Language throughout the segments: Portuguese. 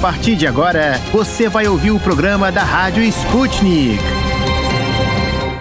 partir de agora, você vai ouvir o programa da Rádio Sputnik.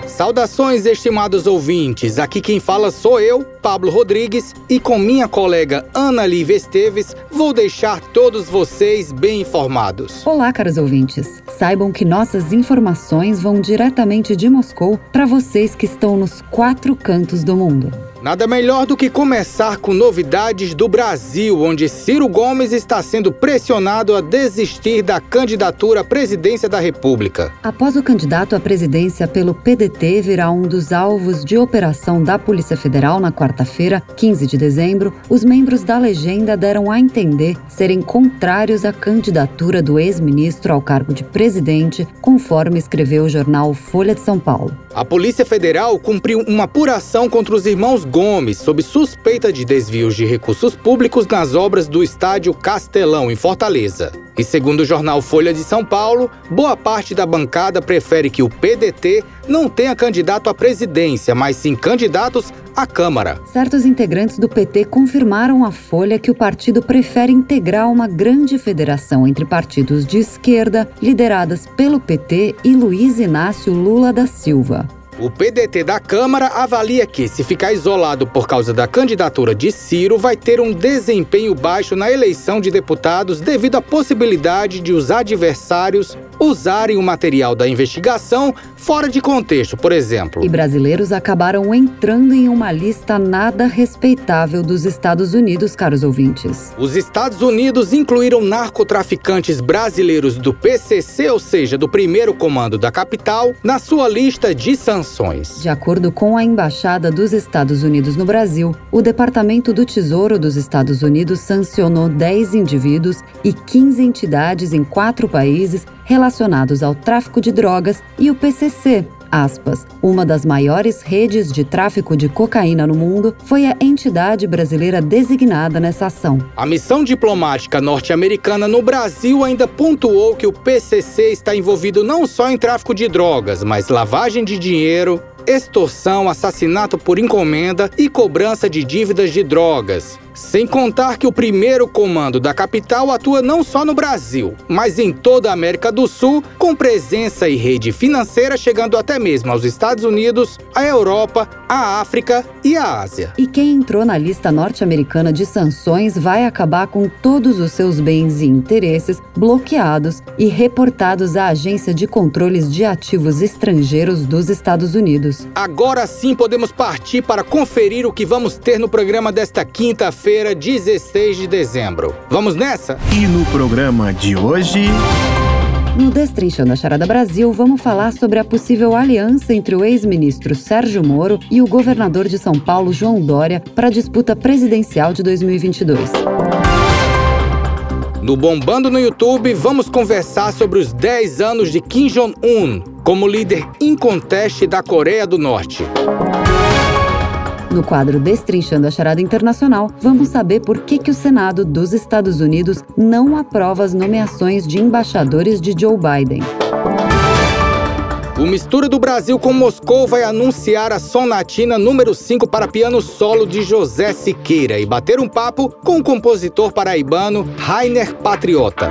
Saudações, estimados ouvintes. Aqui quem fala sou eu, Pablo Rodrigues, e com minha colega Ana Lívia Esteves, vou deixar todos vocês bem informados. Olá, caros ouvintes. Saibam que nossas informações vão diretamente de Moscou para vocês que estão nos quatro cantos do mundo. Nada melhor do que começar com novidades do Brasil, onde Ciro Gomes está sendo pressionado a desistir da candidatura à presidência da República. Após o candidato à presidência pelo PDT virar um dos alvos de operação da Polícia Federal na quarta-feira, 15 de dezembro, os membros da legenda deram a entender serem contrários à candidatura do ex-ministro ao cargo de presidente, conforme escreveu o jornal Folha de São Paulo. A Polícia Federal cumpriu uma apuração contra os irmãos Gomes sob suspeita de desvios de recursos públicos nas obras do estádio Castelão, em Fortaleza. E segundo o jornal Folha de São Paulo, boa parte da bancada prefere que o PDT não tenha candidato à presidência, mas sim candidatos à Câmara. Certos integrantes do PT confirmaram à Folha que o partido prefere integrar uma grande federação entre partidos de esquerda, lideradas pelo PT e Luiz Inácio Lula da Silva. O PDT da Câmara avalia que, se ficar isolado por causa da candidatura de Ciro, vai ter um desempenho baixo na eleição de deputados devido à possibilidade de os adversários usarem o material da investigação fora de contexto, por exemplo. E brasileiros acabaram entrando em uma lista nada respeitável dos Estados Unidos, caros ouvintes. Os Estados Unidos incluíram narcotraficantes brasileiros do PCC, ou seja, do primeiro comando da capital, na sua lista de sanções. De acordo com a Embaixada dos Estados Unidos no Brasil, o Departamento do Tesouro dos Estados Unidos sancionou 10 indivíduos e 15 entidades em quatro países relacionados ao tráfico de drogas e o PCC, aspas, uma das maiores redes de tráfico de cocaína no mundo, foi a entidade brasileira designada nessa ação. A missão diplomática norte-americana no Brasil ainda pontuou que o PCC está envolvido não só em tráfico de drogas, mas lavagem de dinheiro, extorsão, assassinato por encomenda e cobrança de dívidas de drogas. Sem contar que o primeiro comando da capital atua não só no Brasil, mas em toda a América do Sul, com presença e rede financeira chegando até mesmo aos Estados Unidos, a Europa, a África e a Ásia. E quem entrou na lista norte-americana de sanções vai acabar com todos os seus bens e interesses bloqueados e reportados à Agência de Controles de Ativos Estrangeiros dos Estados Unidos. Agora sim podemos partir para conferir o que vamos ter no programa desta quinta-feira quinta-feira, 16 de dezembro. Vamos nessa? E no programa de hoje. No Destrinchando a Charada Brasil, vamos falar sobre a possível aliança entre o ex-ministro Sérgio Moro e o governador de São Paulo, João Dória, para a disputa presidencial de 2022. No Bombando no YouTube, vamos conversar sobre os 10 anos de Kim Jong-un como líder inconteste da Coreia do Norte. No quadro Destrinchando a Charada Internacional, vamos saber por que, que o Senado dos Estados Unidos não aprova as nomeações de embaixadores de Joe Biden. O Mistura do Brasil com Moscou vai anunciar a sonatina número 5 para piano solo de José Siqueira e bater um papo com o compositor paraibano Rainer Patriota.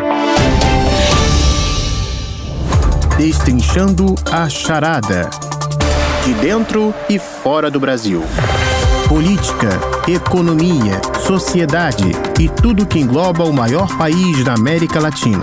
Destrinchando a Charada. De dentro e fora do Brasil política, economia, sociedade e tudo que engloba o maior país da América Latina.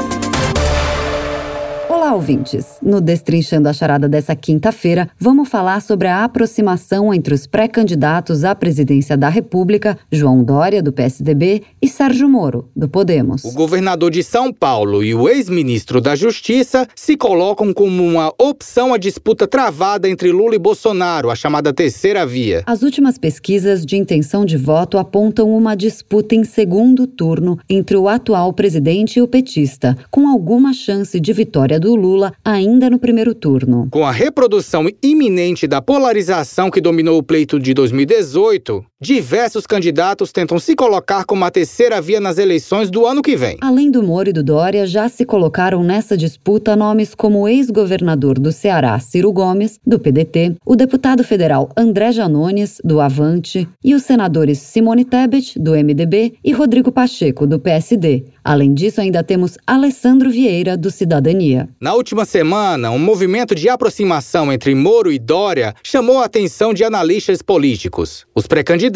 Olá, ouvintes! No Destrinchando a Charada dessa quinta-feira, vamos falar sobre a aproximação entre os pré-candidatos à presidência da República, João Dória, do PSDB, e Sérgio Moro, do Podemos. O governador de São Paulo e o ex-ministro da Justiça se colocam como uma opção à disputa travada entre Lula e Bolsonaro, a chamada terceira via. As últimas pesquisas de intenção de voto apontam uma disputa em segundo turno entre o atual presidente e o petista, com alguma chance de vitória do Lula ainda no primeiro turno. Com a reprodução iminente da polarização que dominou o pleito de 2018, diversos candidatos tentam se colocar como a terceira via nas eleições do ano que vem. Além do Moro e do Dória, já se colocaram nessa disputa nomes como o ex-governador do Ceará, Ciro Gomes, do PDT, o deputado federal André Janones, do Avante, e os senadores Simone Tebet, do MDB, e Rodrigo Pacheco, do PSD. Além disso, ainda temos Alessandro Vieira, do Cidadania. Na última semana, um movimento de aproximação entre Moro e Dória chamou a atenção de analistas políticos. Os pré-candidatos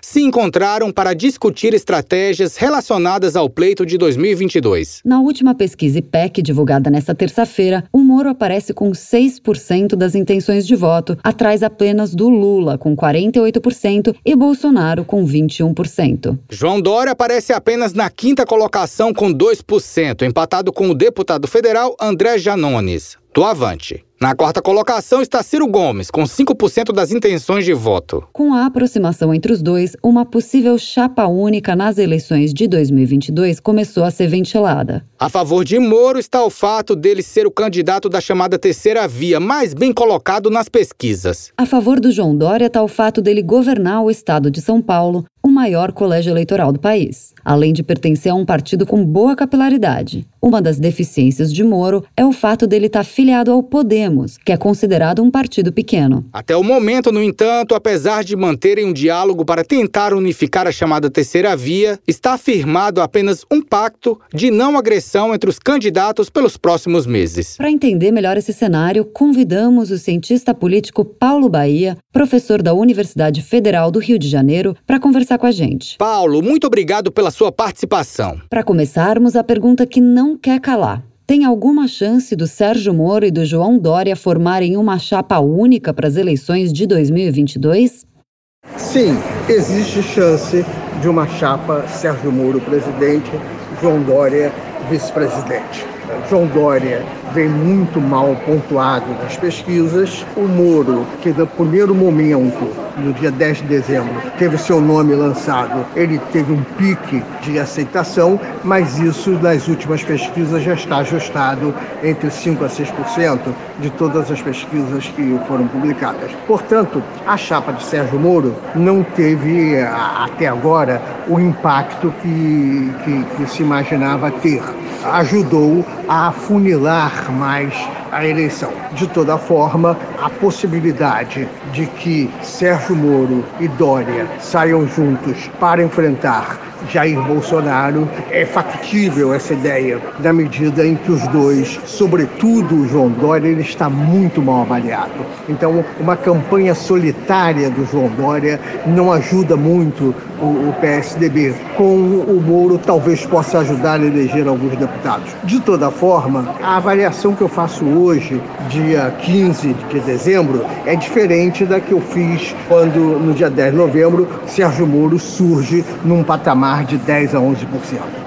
se encontraram para discutir estratégias relacionadas ao pleito de 2022. Na última pesquisa IPEC divulgada nesta terça-feira, o Moro aparece com 6% das intenções de voto, atrás apenas do Lula, com 48%, e Bolsonaro, com 21%. João Dória aparece apenas na quinta colocação com 2%, empatado com o deputado federal André Janones, do Avante. Na quarta colocação está Ciro Gomes, com 5% das intenções de voto. Com a aproximação entre os dois, uma possível chapa única nas eleições de 2022 começou a ser ventilada. A favor de Moro está o fato dele ser o candidato da chamada terceira via, mais bem colocado nas pesquisas. A favor do João Dória está o fato dele governar o estado de São Paulo, maior colégio eleitoral do país, além de pertencer a um partido com boa capilaridade. Uma das deficiências de Moro é o fato dele estar filiado ao Podemos, que é considerado um partido pequeno. Até o momento, no entanto, apesar de manterem um diálogo para tentar unificar a chamada terceira via, está afirmado apenas um pacto de não agressão entre os candidatos pelos próximos meses. Para entender melhor esse cenário, convidamos o cientista político Paulo Bahia, professor da Universidade Federal do Rio de Janeiro, para conversar com a gente. Paulo, muito obrigado pela sua participação. Para começarmos, a pergunta que não quer calar. Tem alguma chance do Sérgio Moro e do João Dória formarem uma chapa única para as eleições de 2022? Sim, existe chance de uma chapa Sérgio Moro presidente, João Dória vice-presidente. João Dória vem muito mal pontuado nas pesquisas. O Moro, que no primeiro momento, no dia 10 de dezembro, teve seu nome lançado, ele teve um pique de aceitação, mas isso nas últimas pesquisas já está ajustado entre 5% a 6% de todas as pesquisas que foram publicadas. Portanto, a chapa de Sérgio Moro não teve até agora o impacto que, que, que se imaginava ter. Ajudou a afunilar mais a eleição. De toda forma, a possibilidade de que Sérgio Moro e Dória saiam juntos para enfrentar Jair Bolsonaro. É factível essa ideia, na medida em que os dois, sobretudo o João Dória, ele está muito mal avaliado. Então, uma campanha solitária do João Dória não ajuda muito o, o PSDB. Com o Moro, talvez possa ajudar a eleger alguns deputados. De toda forma, a avaliação que eu faço hoje, dia 15 de dezembro, é diferente da que eu fiz quando, no dia 10 de novembro, Sérgio Moro surge num patamar patamar de 10 a 11%.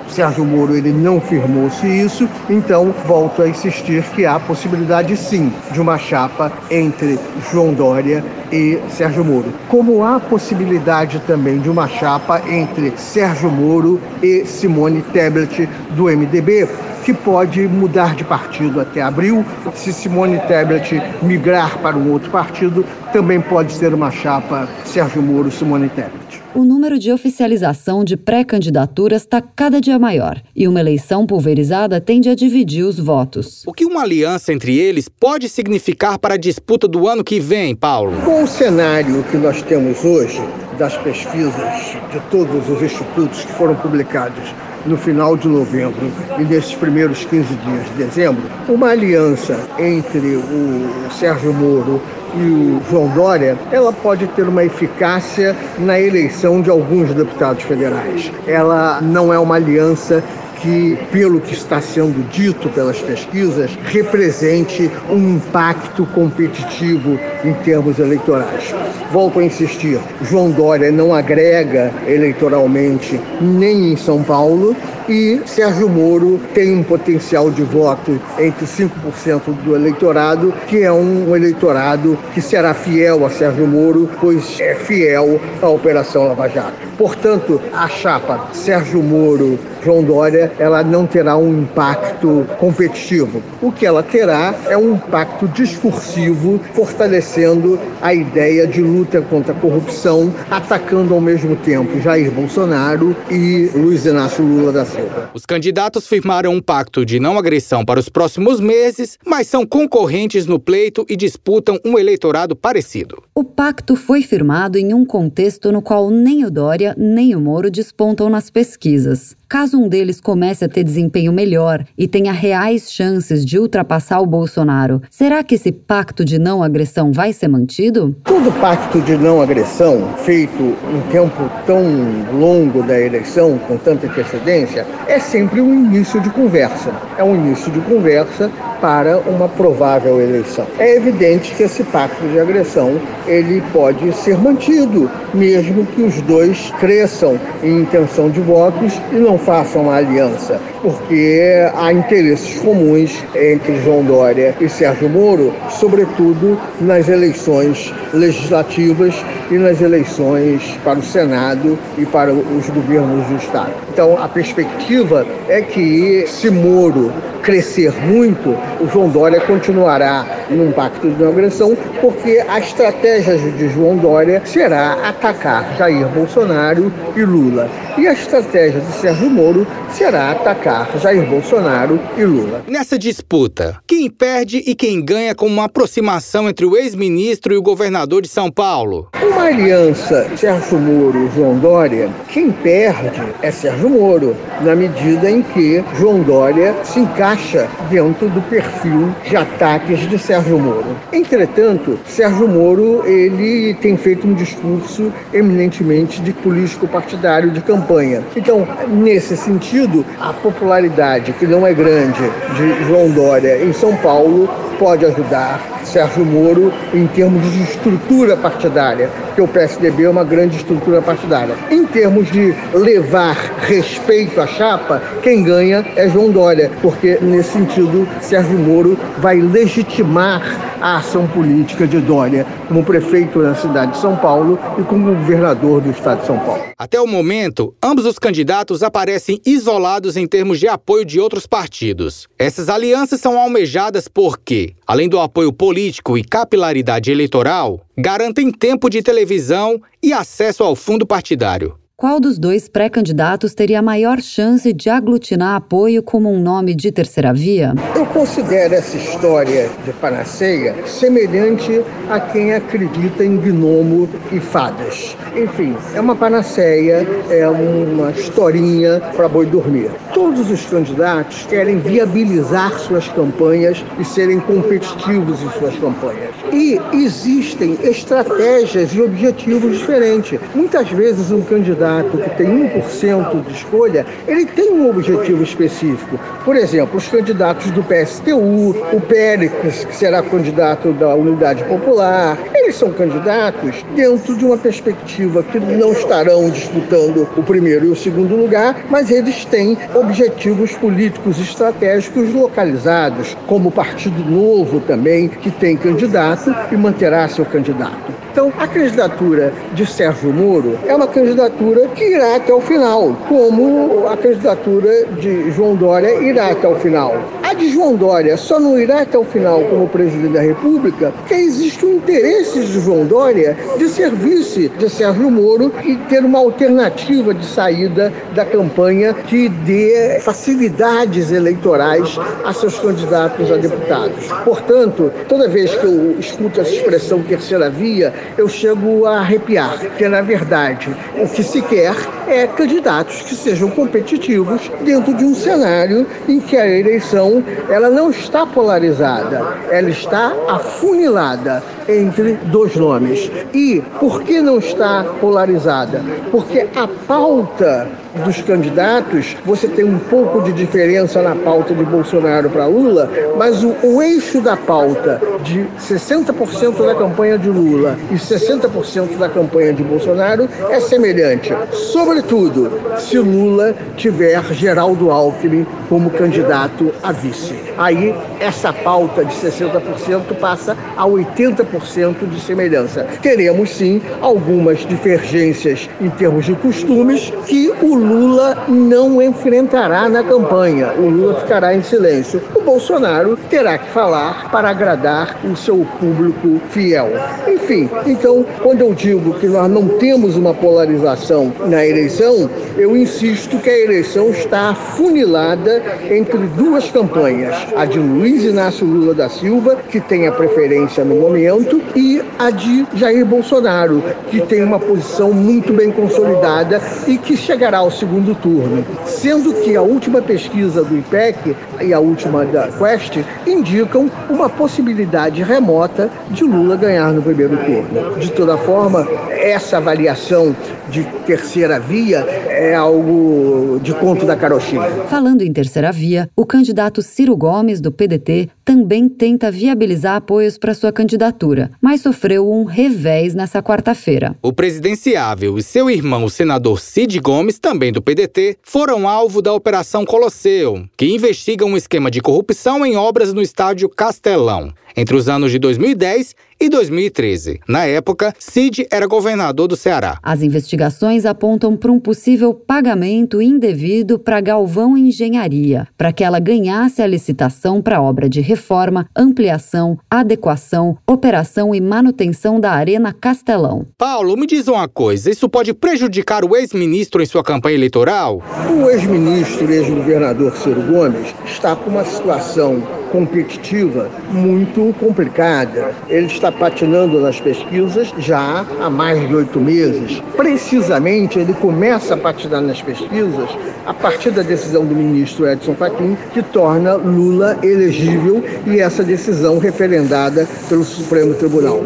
Sérgio Moro ele não firmou-se isso, então volto a insistir que há possibilidade sim de uma chapa entre João Dória e Sérgio Moro. Como há possibilidade também de uma chapa entre Sérgio Moro e Simone Tebet do MDB, que pode mudar de partido até abril. Se Simone Tebet migrar para um outro partido, também pode ser uma chapa Sérgio Moro Simone Tebet. O número de oficialização de pré-candidaturas está cada dia maior e uma eleição pulverizada tende a dividir os votos. O que uma aliança entre eles pode significar para a disputa do ano que vem, Paulo? Com o cenário que nós temos hoje, das pesquisas de todos os institutos que foram publicados no final de novembro e nesses primeiros 15 dias de dezembro, uma aliança entre o Sérgio Moro e o João Dória, ela pode ter uma eficácia na eleição de alguns deputados federais. Ela não é uma aliança que, pelo que está sendo dito pelas pesquisas, represente um impacto competitivo em termos eleitorais. Volto a insistir: João Dória não agrega eleitoralmente nem em São Paulo e Sérgio Moro tem um potencial de voto entre 5% do eleitorado, que é um eleitorado que será fiel a Sérgio Moro, pois é fiel à Operação Lava Jato. Portanto, a chapa Sérgio Moro João Dória, ela não terá um impacto competitivo. O que ela terá é um impacto discursivo, fortalecendo a ideia de luta contra a corrupção, atacando ao mesmo tempo Jair Bolsonaro e Luiz Inácio Lula da Silva. Os candidatos firmaram um pacto de não agressão para os próximos meses, mas são concorrentes no pleito e disputam um eleitorado parecido. O pacto foi firmado em um contexto no qual nem o Dória nem o Moro despontam nas pesquisas. Caso um deles comece a ter desempenho melhor e tenha reais chances de ultrapassar o Bolsonaro, será que esse pacto de não agressão vai ser mantido? Todo pacto de não agressão, feito em tempo tão longo da eleição, com tanta antecedência, é sempre um início de conversa. É um início de conversa para uma provável eleição. É evidente que esse pacto de agressão ele pode ser mantido, mesmo que os dois cresçam em intenção de votos e não façam uma aliança, porque há interesses comuns entre João Dória e Sérgio Moro, sobretudo nas eleições legislativas e nas eleições para o Senado e para os governos do Estado. Então, a perspectiva é que, se Moro crescer muito, o João Dória continuará num pacto de não agressão, porque a estratégia de João Dória será atacar Jair Bolsonaro e Lula. E a estratégia de Sérgio Moro será atacar Jair Bolsonaro e Lula. Nessa disputa, quem perde e quem ganha com uma aproximação entre o ex-ministro e o governador de São Paulo? Uma aliança Sérgio Moro e João Dória, quem perde é Sérgio Moro, na medida em que João Dória se encaixa dentro do perfil de ataques de Sérgio Moro. Entretanto, Sérgio Moro ele tem feito um discurso eminentemente de político partidário de campanha. Então, nesse sentido, a popularidade que não é grande de João Dória em São Paulo pode ajudar Sérgio Moro em termos de estrutura partidária, porque o PSDB é uma grande estrutura partidária. Em termos de levar respeito à chapa, quem ganha é João Dória, porque nesse sentido Sérgio Moro vai legitimar a ação política de Dória como prefeito da cidade de São Paulo e como governador do estado de São Paulo. Até o momento, ambos os candidatos aparecem isolados em termos de apoio de outros partidos. Essas alianças são almejadas porque, além do apoio político, e capilaridade eleitoral garantem tempo de televisão e acesso ao fundo partidário. Qual dos dois pré-candidatos teria maior chance de aglutinar apoio como um nome de terceira via? Eu considero essa história de panaceia semelhante a quem acredita em gnomo e fadas. Enfim, é uma panaceia, é uma historinha para boi dormir. Todos os candidatos querem viabilizar suas campanhas e serem competitivos em suas campanhas. E existem estratégias e objetivos diferentes. Muitas vezes um candidato candidato que tem 1% de escolha, ele tem um objetivo específico. Por exemplo, os candidatos do PSTU, o Péricles, que será candidato da Unidade Popular, eles são candidatos dentro de uma perspectiva que não estarão disputando o primeiro e o segundo lugar, mas eles têm objetivos políticos estratégicos localizados, como o Partido Novo também, que tem candidato e manterá seu candidato. Então, a candidatura de Sérgio Moro é uma candidatura que irá até o final, como a candidatura de João Dória irá até o final. A de João Dória só não irá até o final como presidente da República porque existe o interesse de João Dória de ser vice de Sérgio Moro e ter uma alternativa de saída da campanha que dê facilidades eleitorais a seus candidatos a deputados. Portanto, toda vez que eu escuto essa expressão terceira via, eu chego a arrepiar, porque na verdade o que se quer é candidatos que sejam competitivos dentro de um cenário em que a eleição ela não está polarizada, ela está afunilada entre dois nomes. E por que não está polarizada? Porque a pauta dos candidatos, você tem um pouco de diferença na pauta de Bolsonaro para Lula, mas o, o, eixo da pauta de 60% da campanha de Lula e 60% da campanha de Bolsonaro é semelhante. Sobre sobretudo se Lula tiver Geraldo Alckmin como candidato a vice. Aí essa pauta de 60% passa a 80% de semelhança. Teremos sim algumas divergências em termos de costumes que o Lula não enfrentará na campanha. O Lula ficará em silêncio. O Bolsonaro terá que falar para agradar o seu público fiel. Enfim, então, quando eu digo que nós não temos uma polarização na eleição, eu insisto que a eleição está afunilada entre duas campanhas: a de Luiz Inácio Lula da Silva, que tem a preferência no momento, e a de Jair Bolsonaro, que tem uma posição muito bem consolidada e que chegará ao segundo turno. Sendo que a última pesquisa do IPEC e a última da Quest indicam uma possibilidade remota de Lula ganhar no primeiro turno. De toda forma, essa avaliação de terceira via é algo de conto da carochinha. Falando em terceira via, o candidato Ciro Gomes, do PDT, também tenta viabilizar apoios para sua candidatura, mas sofreu um revés nessa quarta-feira. O presidenciável e seu irmão, o senador Cid Gomes, também do PDT, foram alvo da Operação Colosseu, que investiga um esquema de corrupção em obras no estádio Castelão entre os anos de 2010 e 2013. Na época, Cid era governador do Ceará. As investigações apontam para um possível pagamento indevido para Galvão Engenharia, para que ela ganhasse a licitação para obra de reforma, ampliação, adequação, operação e manutenção da Arena Castelão. Paulo, me diz uma coisa: isso pode prejudicar o ex-ministro em sua campanha eleitoral? O ex-ministro e ex-governador Ciro Gomes está com uma situação competitiva muito complicada. Ele está patinando nas pesquisas já há mais de oito meses. Precisamente, ele começa a patinar nas pesquisas a partir da decisão do ministro Edson Fachin, que torna Lula elegível e essa decisão referendada pelo Supremo Tribunal.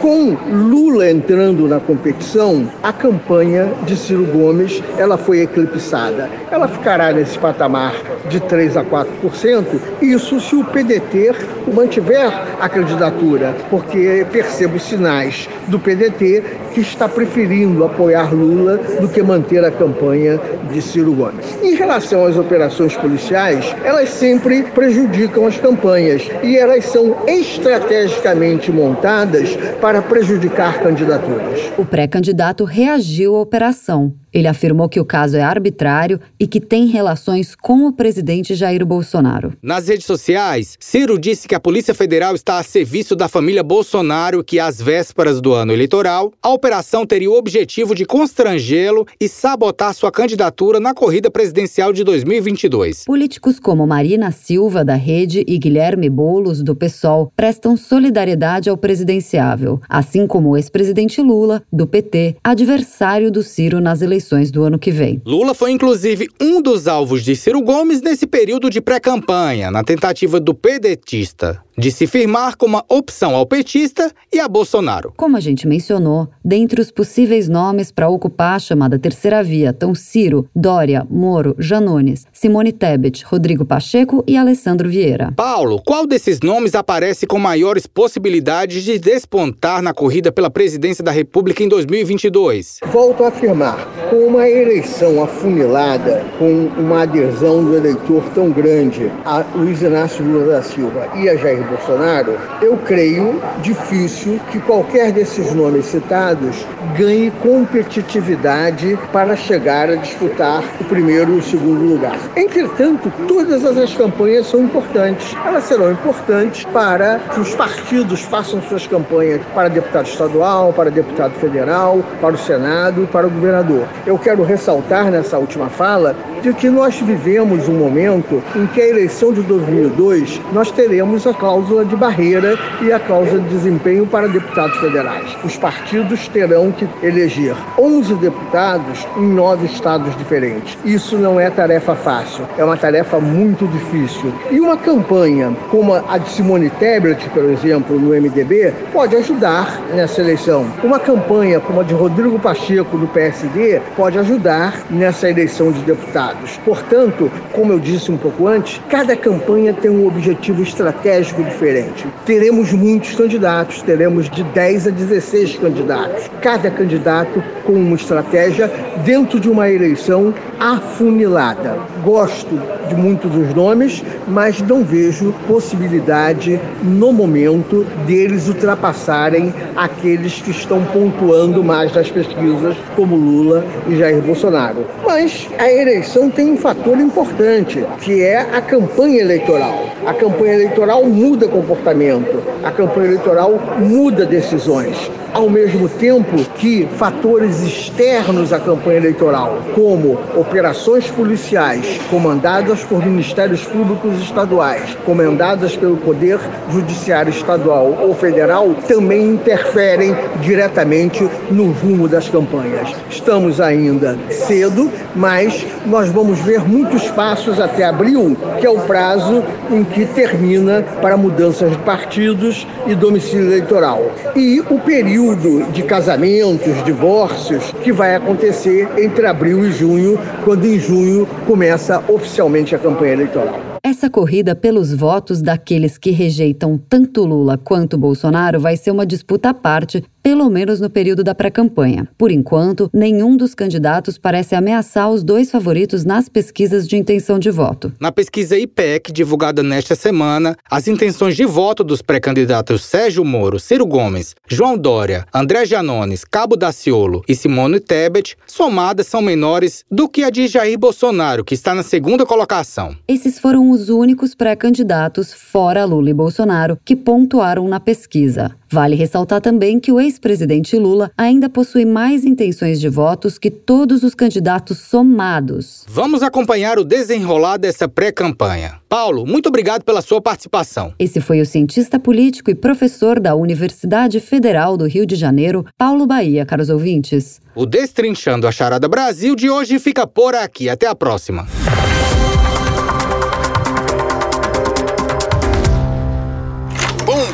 Com Lula entrando na competição, a campanha de Ciro Gomes ela foi eclipsada. Ela ficará nesse patamar de 3 a 4%, isso se o PDT mantiver a candidatura, porque percebo sinais do PDT que está preferindo apoiar Lula do que manter a campanha de Ciro Gomes. Em relação às operações policiais, elas sempre prejudicam as campanhas e elas são estrategicamente montadas para prejudicar candidaturas. O pré-candidato reagiu à operação. Ele afirmou que o caso é arbitrário e que tem relações com o presidente Jair Bolsonaro. Nas redes sociais, Ciro disse que a Polícia Federal está a serviço da família Bolsonaro, que às vésperas do ano eleitoral, a operação teria o objetivo de constrangê-lo e sabotar sua candidatura na corrida presidencial de 2022. Políticos como Marina Silva, da Rede, e Guilherme Boulos, do PSOL, prestam solidariedade ao presidenciável, assim como o ex-presidente Lula, do PT, adversário do Ciro nas eleições eleições do ano que vem. Lula foi inclusive um dos alvos de Ciro Gomes nesse período de pré-campanha, na tentativa do pedetista de se firmar como uma opção ao petista e a Bolsonaro. Como a gente mencionou, dentre os possíveis nomes para ocupar a chamada terceira via estão Ciro, Dória, Moro, Janones, Simone Tebet, Rodrigo Pacheco e Alessandro Vieira. Paulo, qual desses nomes aparece com maiores possibilidades de despontar na corrida pela presidência da República em 2022? Volto a afirmar, com uma eleição afunilada, com uma adesão do eleitor tão grande a Luiz Inácio Lula da Silva e a Jair Bolsonaro, eu creio difícil que qualquer desses nomes citados ganhe competitividade para chegar a disputar o primeiro e o segundo lugar. Entretanto, todas as campanhas são importantes. Elas serão importantes para que os partidos façam suas campanhas para deputado estadual, para deputado federal, para o Senado, para o governador. Eu quero ressaltar nessa última fala de que nós vivemos um momento em que a eleição de 2002 nós teremos a cláusula de barreira e a cláusula de desempenho para deputados federais. Os partidos terão que eleger 11 deputados em nove estados diferentes. Isso não é tarefa fácil, é uma tarefa muito difícil. E uma campanha como a de Simone Tebet, por exemplo, no MDB, pode ajudar nessa eleição. Uma campanha como a de Rodrigo Pacheco, do PSD, pode ajudar nessa eleição de deputados. Portanto, como eu disse um pouco antes, cada campanha tem um objetivo estratégico diferente. Teremos muitos candidatos, teremos de 10 a 16 candidatos. Cada candidato com uma estratégia dentro de uma eleição afunilada. Gosto de muitos dos nomes, mas não vejo possibilidade no momento deles ultrapassarem aqueles que estão pontuando mais nas pesquisas, como Lula e Jair Bolsonaro. Mas a eleição tem um fator importante, que é a campanha eleitoral. A campanha eleitoral muda comportamento, a campanha eleitoral muda decisões ao mesmo tempo que fatores externos à campanha eleitoral, como operações policiais comandadas por ministérios públicos estaduais, comandadas pelo Poder Judiciário Estadual ou Federal, também interferem diretamente no rumo das campanhas. Estamos ainda cedo, mas nós vamos ver muitos passos até abril, que é o prazo em que termina para mudanças de partidos e domicílio eleitoral. E o período de casamentos, divórcios, que vai acontecer entre abril e junho, quando em junho começa oficialmente a campanha eleitoral. Essa corrida pelos votos daqueles que rejeitam tanto Lula quanto Bolsonaro vai ser uma disputa à parte pelo menos no período da pré-campanha. Por enquanto, nenhum dos candidatos parece ameaçar os dois favoritos nas pesquisas de intenção de voto. Na pesquisa IPEC, divulgada nesta semana, as intenções de voto dos pré-candidatos Sérgio Moro, Ciro Gomes, João Dória, André Janones, Cabo Daciolo e Simone Tebet, somadas são menores do que a de Jair Bolsonaro, que está na segunda colocação. Esses foram os únicos pré-candidatos, fora Lula e Bolsonaro, que pontuaram na pesquisa. Vale ressaltar também que o ex-presidente Lula ainda possui mais intenções de votos que todos os candidatos somados. Vamos acompanhar o desenrolar dessa pré-campanha. Paulo, muito obrigado pela sua participação. Esse foi o cientista político e professor da Universidade Federal do Rio de Janeiro, Paulo Bahia, caros ouvintes. O Destrinchando a Charada Brasil de hoje fica por aqui. Até a próxima.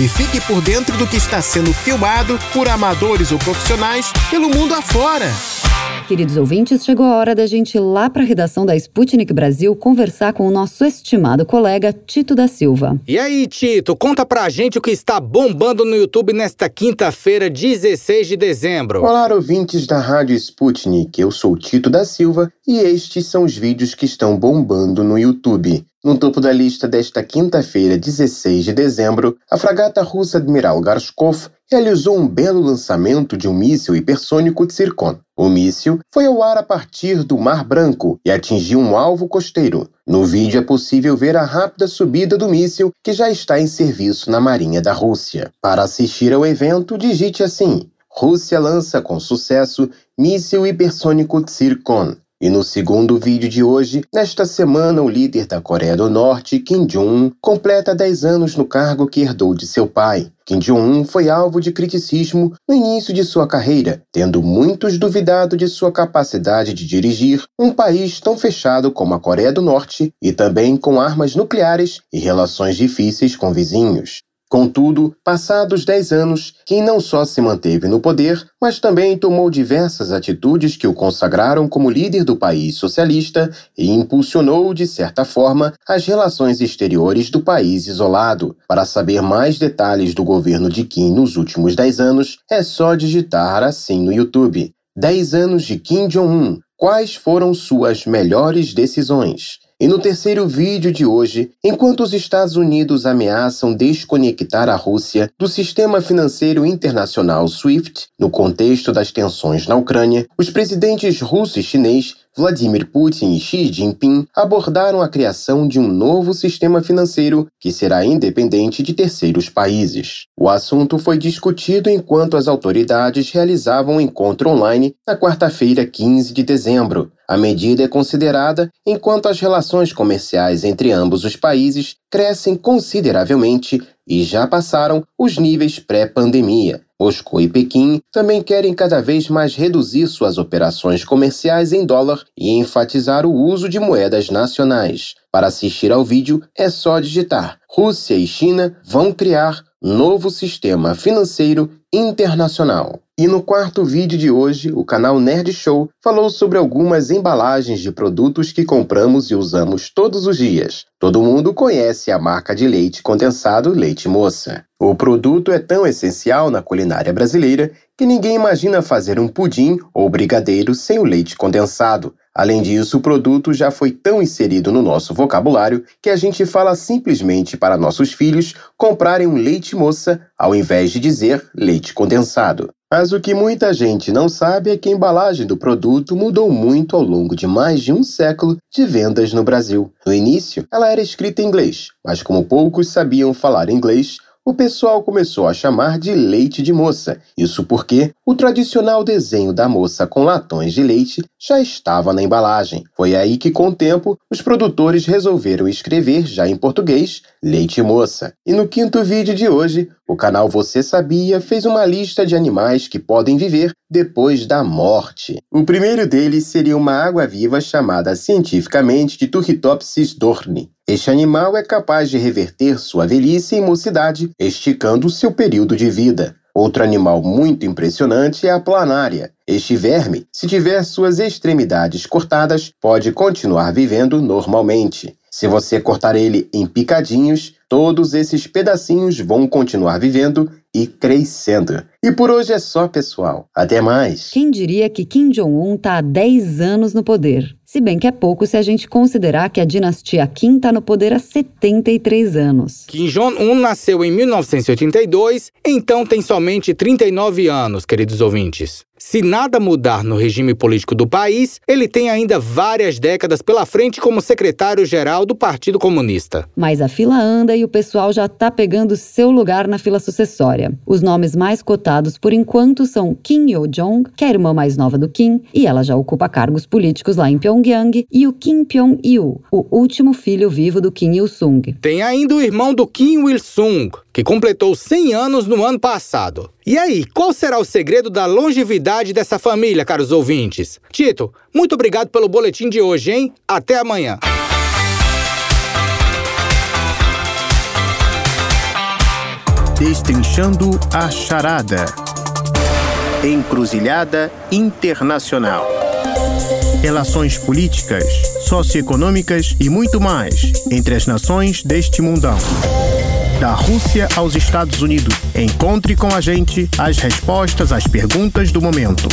E fique por dentro do que está sendo filmado por amadores ou profissionais pelo mundo afora. Queridos ouvintes, chegou a hora da gente ir lá para a redação da Sputnik Brasil conversar com o nosso estimado colega Tito da Silva. E aí, Tito, conta pra gente o que está bombando no YouTube nesta quinta-feira, 16 de dezembro. Olá, ouvintes da Rádio Sputnik. Eu sou Tito da Silva e estes são os vídeos que estão bombando no YouTube. No topo da lista desta quinta-feira, 16 de dezembro, a fragata russa Admiral Garshkov realizou um belo lançamento de um míssil hipersônico Tsirkon. O míssil foi ao ar a partir do Mar Branco e atingiu um alvo costeiro. No vídeo é possível ver a rápida subida do míssil que já está em serviço na Marinha da Rússia. Para assistir ao evento, digite assim: Rússia lança com sucesso míssil hipersônico Tsirkon. E no segundo vídeo de hoje, nesta semana, o líder da Coreia do Norte, Kim Jong-un, completa 10 anos no cargo que herdou de seu pai. Kim Jong-un foi alvo de criticismo no início de sua carreira, tendo muitos duvidado de sua capacidade de dirigir um país tão fechado como a Coreia do Norte e também com armas nucleares e relações difíceis com vizinhos. Contudo, passados dez anos, Kim não só se manteve no poder, mas também tomou diversas atitudes que o consagraram como líder do país socialista e impulsionou, de certa forma, as relações exteriores do país isolado. Para saber mais detalhes do governo de Kim nos últimos dez anos, é só digitar assim no YouTube. 10 anos de Kim Jong-un. Quais foram suas melhores decisões? E no terceiro vídeo de hoje, enquanto os Estados Unidos ameaçam desconectar a Rússia do sistema financeiro internacional SWIFT, no contexto das tensões na Ucrânia, os presidentes russo e chinês Vladimir Putin e Xi Jinping abordaram a criação de um novo sistema financeiro que será independente de terceiros países. O assunto foi discutido enquanto as autoridades realizavam um encontro online na quarta-feira, 15 de dezembro. A medida é considerada enquanto as relações comerciais entre ambos os países crescem consideravelmente e já passaram os níveis pré-pandemia. Moscou e Pequim também querem cada vez mais reduzir suas operações comerciais em dólar e enfatizar o uso de moedas nacionais. Para assistir ao vídeo, é só digitar: Rússia e China vão criar novo sistema financeiro internacional. E no quarto vídeo de hoje, o canal Nerd Show falou sobre algumas embalagens de produtos que compramos e usamos todos os dias. Todo mundo conhece a marca de leite condensado Leite Moça. O produto é tão essencial na culinária brasileira que ninguém imagina fazer um pudim ou brigadeiro sem o leite condensado. Além disso, o produto já foi tão inserido no nosso vocabulário que a gente fala simplesmente para nossos filhos comprarem um leite moça ao invés de dizer leite condensado. Mas o que muita gente não sabe é que a embalagem do produto mudou muito ao longo de mais de um século de vendas no Brasil. No início, ela era escrita em inglês, mas como poucos sabiam falar inglês, o pessoal começou a chamar de leite de moça. Isso porque o tradicional desenho da moça com latões de leite já estava na embalagem. Foi aí que, com o tempo, os produtores resolveram escrever, já em português, leite moça. E no quinto vídeo de hoje, o canal Você Sabia fez uma lista de animais que podem viver depois da morte. O primeiro deles seria uma água-viva chamada cientificamente de Turritopsis dorni. Este animal é capaz de reverter sua velhice em mocidade, esticando seu período de vida. Outro animal muito impressionante é a planária. Este verme, se tiver suas extremidades cortadas, pode continuar vivendo normalmente. Se você cortar ele em picadinhos, todos esses pedacinhos vão continuar vivendo e crescendo. E por hoje é só, pessoal. Até mais. Quem diria que Kim Jong-un está há 10 anos no poder? Se bem que é pouco se a gente considerar que a dinastia Kim está no poder há 73 anos. Kim Jong-un nasceu em 1982, então tem somente 39 anos, queridos ouvintes. Se nada mudar no regime político do país, ele tem ainda várias décadas pela frente como secretário-geral do Partido Comunista. Mas a fila anda e o pessoal já está pegando seu lugar na fila sucessória. Os nomes mais cotados por enquanto são Kim Yo-jong, que é a irmã mais nova do Kim, e ela já ocupa cargos políticos lá em Pyongyang, e o Kim Pyong-il, o último filho vivo do Kim Il-sung. Tem ainda o irmão do Kim Il-sung, que completou 100 anos no ano passado. E aí, qual será o segredo da longevidade dessa família, caros ouvintes? Tito, muito obrigado pelo boletim de hoje, hein? Até amanhã. Destrinchando a charada. Encruzilhada Internacional. Relações políticas, socioeconômicas e muito mais entre as nações deste mundão da Rússia aos Estados Unidos. Encontre com a gente as respostas às perguntas do momento.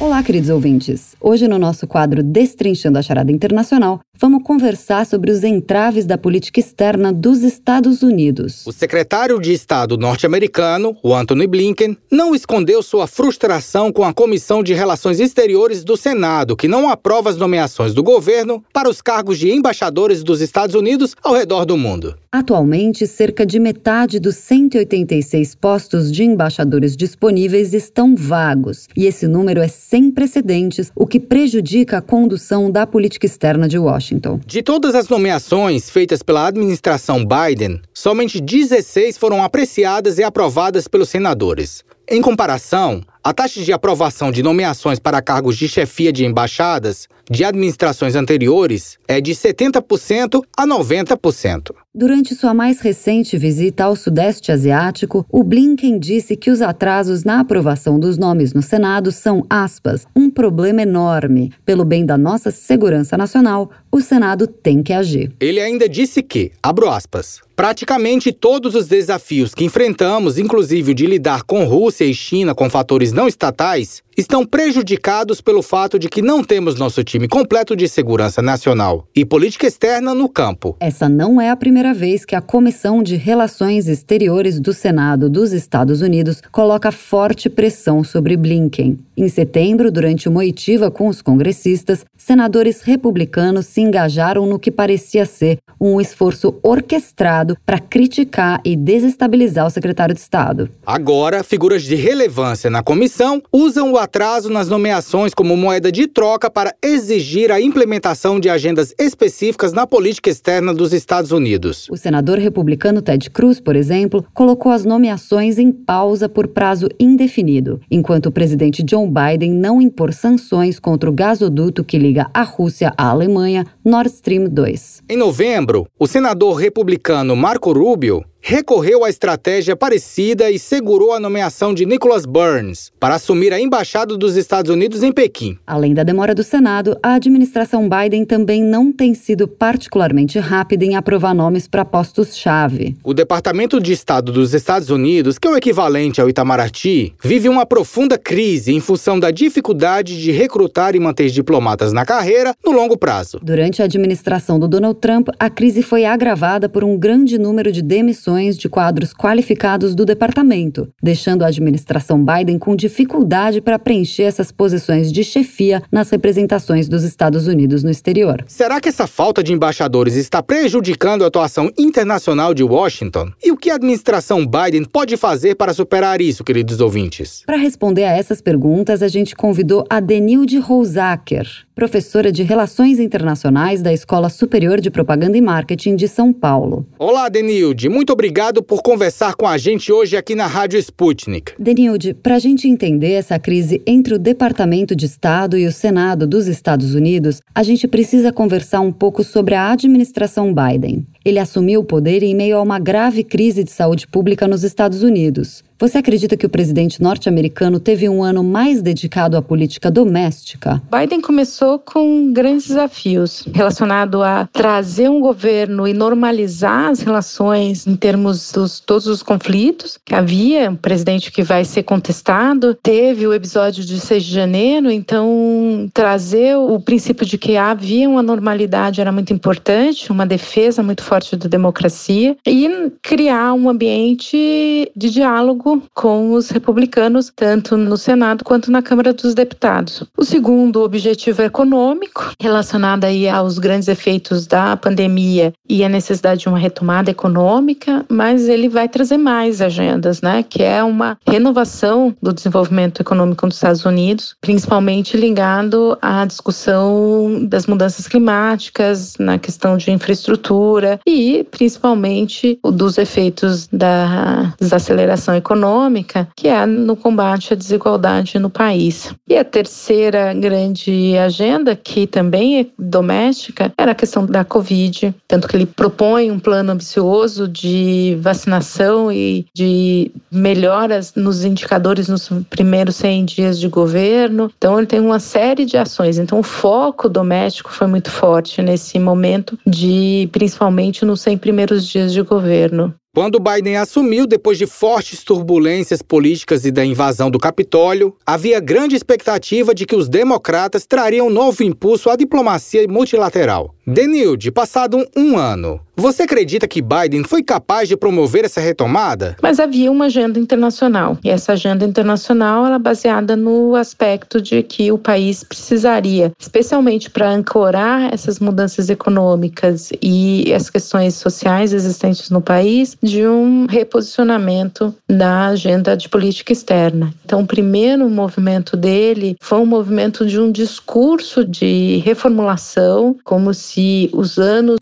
Olá, queridos ouvintes. Hoje, no nosso quadro Destrinchando a Charada Internacional, vamos conversar sobre os entraves da política externa dos Estados Unidos. O secretário de Estado norte-americano, o Anthony Blinken, não escondeu sua frustração com a Comissão de Relações Exteriores do Senado, que não aprova as nomeações do governo para os cargos de embaixadores dos Estados Unidos ao redor do mundo. Atualmente, cerca de metade dos 186 postos de embaixadores disponíveis estão vagos, e esse número é sem precedentes, o que prejudica a condução da política externa de Washington. De todas as nomeações feitas pela administração Biden, somente 16 foram apreciadas e aprovadas pelos senadores. Em comparação, a taxa de aprovação de nomeações para cargos de chefia de embaixadas de administrações anteriores é de 70% a 90%. Durante sua mais recente visita ao Sudeste Asiático, o Blinken disse que os atrasos na aprovação dos nomes no Senado são, aspas, um problema enorme. Pelo bem da nossa segurança nacional, o Senado tem que agir. Ele ainda disse que, abro aspas, praticamente todos os desafios que enfrentamos, inclusive o de lidar com Rússia e China com fatores não estatais, estão prejudicados pelo fato de que não temos nosso time completo de segurança nacional e política externa no campo. Essa não é a primeira vez que a Comissão de Relações Exteriores do Senado dos Estados Unidos coloca forte pressão sobre Blinken. Em setembro, durante uma oitiva com os congressistas, senadores republicanos se engajaram no que parecia ser um esforço orquestrado para criticar e desestabilizar o secretário de Estado. Agora, figuras de relevância na comissão usam o atraso nas nomeações como moeda de troca para exigir a implementação de agendas específicas na política externa dos Estados Unidos. O senador republicano Ted Cruz, por exemplo, colocou as nomeações em pausa por prazo indefinido, enquanto o presidente John Biden não impor sanções contra o gasoduto que liga a Rússia à Alemanha, Nord Stream 2. Em novembro, o senador republicano Marco Rubio recorreu à estratégia parecida e segurou a nomeação de Nicholas Burns para assumir a embaixada dos Estados Unidos em Pequim. Além da demora do Senado, a administração Biden também não tem sido particularmente rápida em aprovar nomes para postos-chave. O Departamento de Estado dos Estados Unidos, que é o equivalente ao Itamaraty, vive uma profunda crise em função da dificuldade de recrutar e manter diplomatas na carreira no longo prazo. Durante a administração do Donald Trump, a crise foi agravada por um grande número de demissões de quadros qualificados do departamento, deixando a administração Biden com dificuldade para preencher essas posições de chefia nas representações dos Estados Unidos no exterior. Será que essa falta de embaixadores está prejudicando a atuação internacional de Washington? E o que a administração Biden pode fazer para superar isso, queridos ouvintes? Para responder a essas perguntas, a gente convidou a Denilde Rousaker, professora de Relações Internacionais da Escola Superior de Propaganda e Marketing de São Paulo. Olá, Denilde. Muito obrigado por conversar com a gente hoje aqui na Rádio Sputnik. Denilde, para a gente entender essa crise entre o Departamento de Estado e o Senado dos Estados Unidos, a gente precisa conversar um pouco sobre a administração Biden. Ele assumiu o poder em meio a uma grave crise de saúde pública nos Estados Unidos. Você acredita que o presidente norte-americano teve um ano mais dedicado à política doméstica? Biden começou com grandes desafios relacionado a trazer um governo e normalizar as relações em termos dos todos os conflitos que havia, um presidente que vai ser contestado, teve o episódio de 6 de janeiro, então trazer o princípio de que havia uma normalidade era muito importante, uma defesa muito forte da democracia e criar um ambiente de diálogo com os republicanos, tanto no Senado quanto na Câmara dos Deputados. O segundo objetivo econômico, relacionado aí aos grandes efeitos da pandemia e a necessidade de uma retomada econômica, mas ele vai trazer mais agendas, né? Que é uma renovação do desenvolvimento econômico dos Estados Unidos, principalmente ligado à discussão das mudanças climáticas, na questão de infraestrutura e principalmente dos efeitos da desaceleração econômica que é no combate à desigualdade no país. E a terceira grande agenda, que também é doméstica, era a questão da Covid, tanto que ele propõe um plano ambicioso de vacinação e de melhoras nos indicadores nos primeiros 100 dias de governo. Então, ele tem uma série de ações. Então, o foco doméstico foi muito forte nesse momento de, principalmente nos 100 primeiros dias de governo. Quando Biden assumiu, depois de fortes turbulências políticas e da invasão do Capitólio, havia grande expectativa de que os democratas trariam novo impulso à diplomacia multilateral. Denilde, passado um, ano, você acredita que Biden foi capaz de promover essa retomada? Mas havia uma agenda internacional. E essa agenda internacional era baseada no aspecto de que o país precisaria, especialmente para ancorar essas mudanças econômicas e as questões sociais existentes no país, de um reposicionamento da agenda de política externa. Então, o primeiro movimento dele foi um movimento de um discurso de reformulação, como se se os anos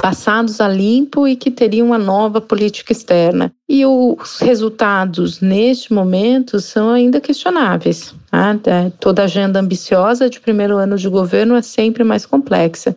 passados a limpo e que teria uma nova política externa. E os resultados neste momento são ainda questionáveis. Tá? É, toda agenda ambiciosa de primeiro ano de governo é sempre mais complexa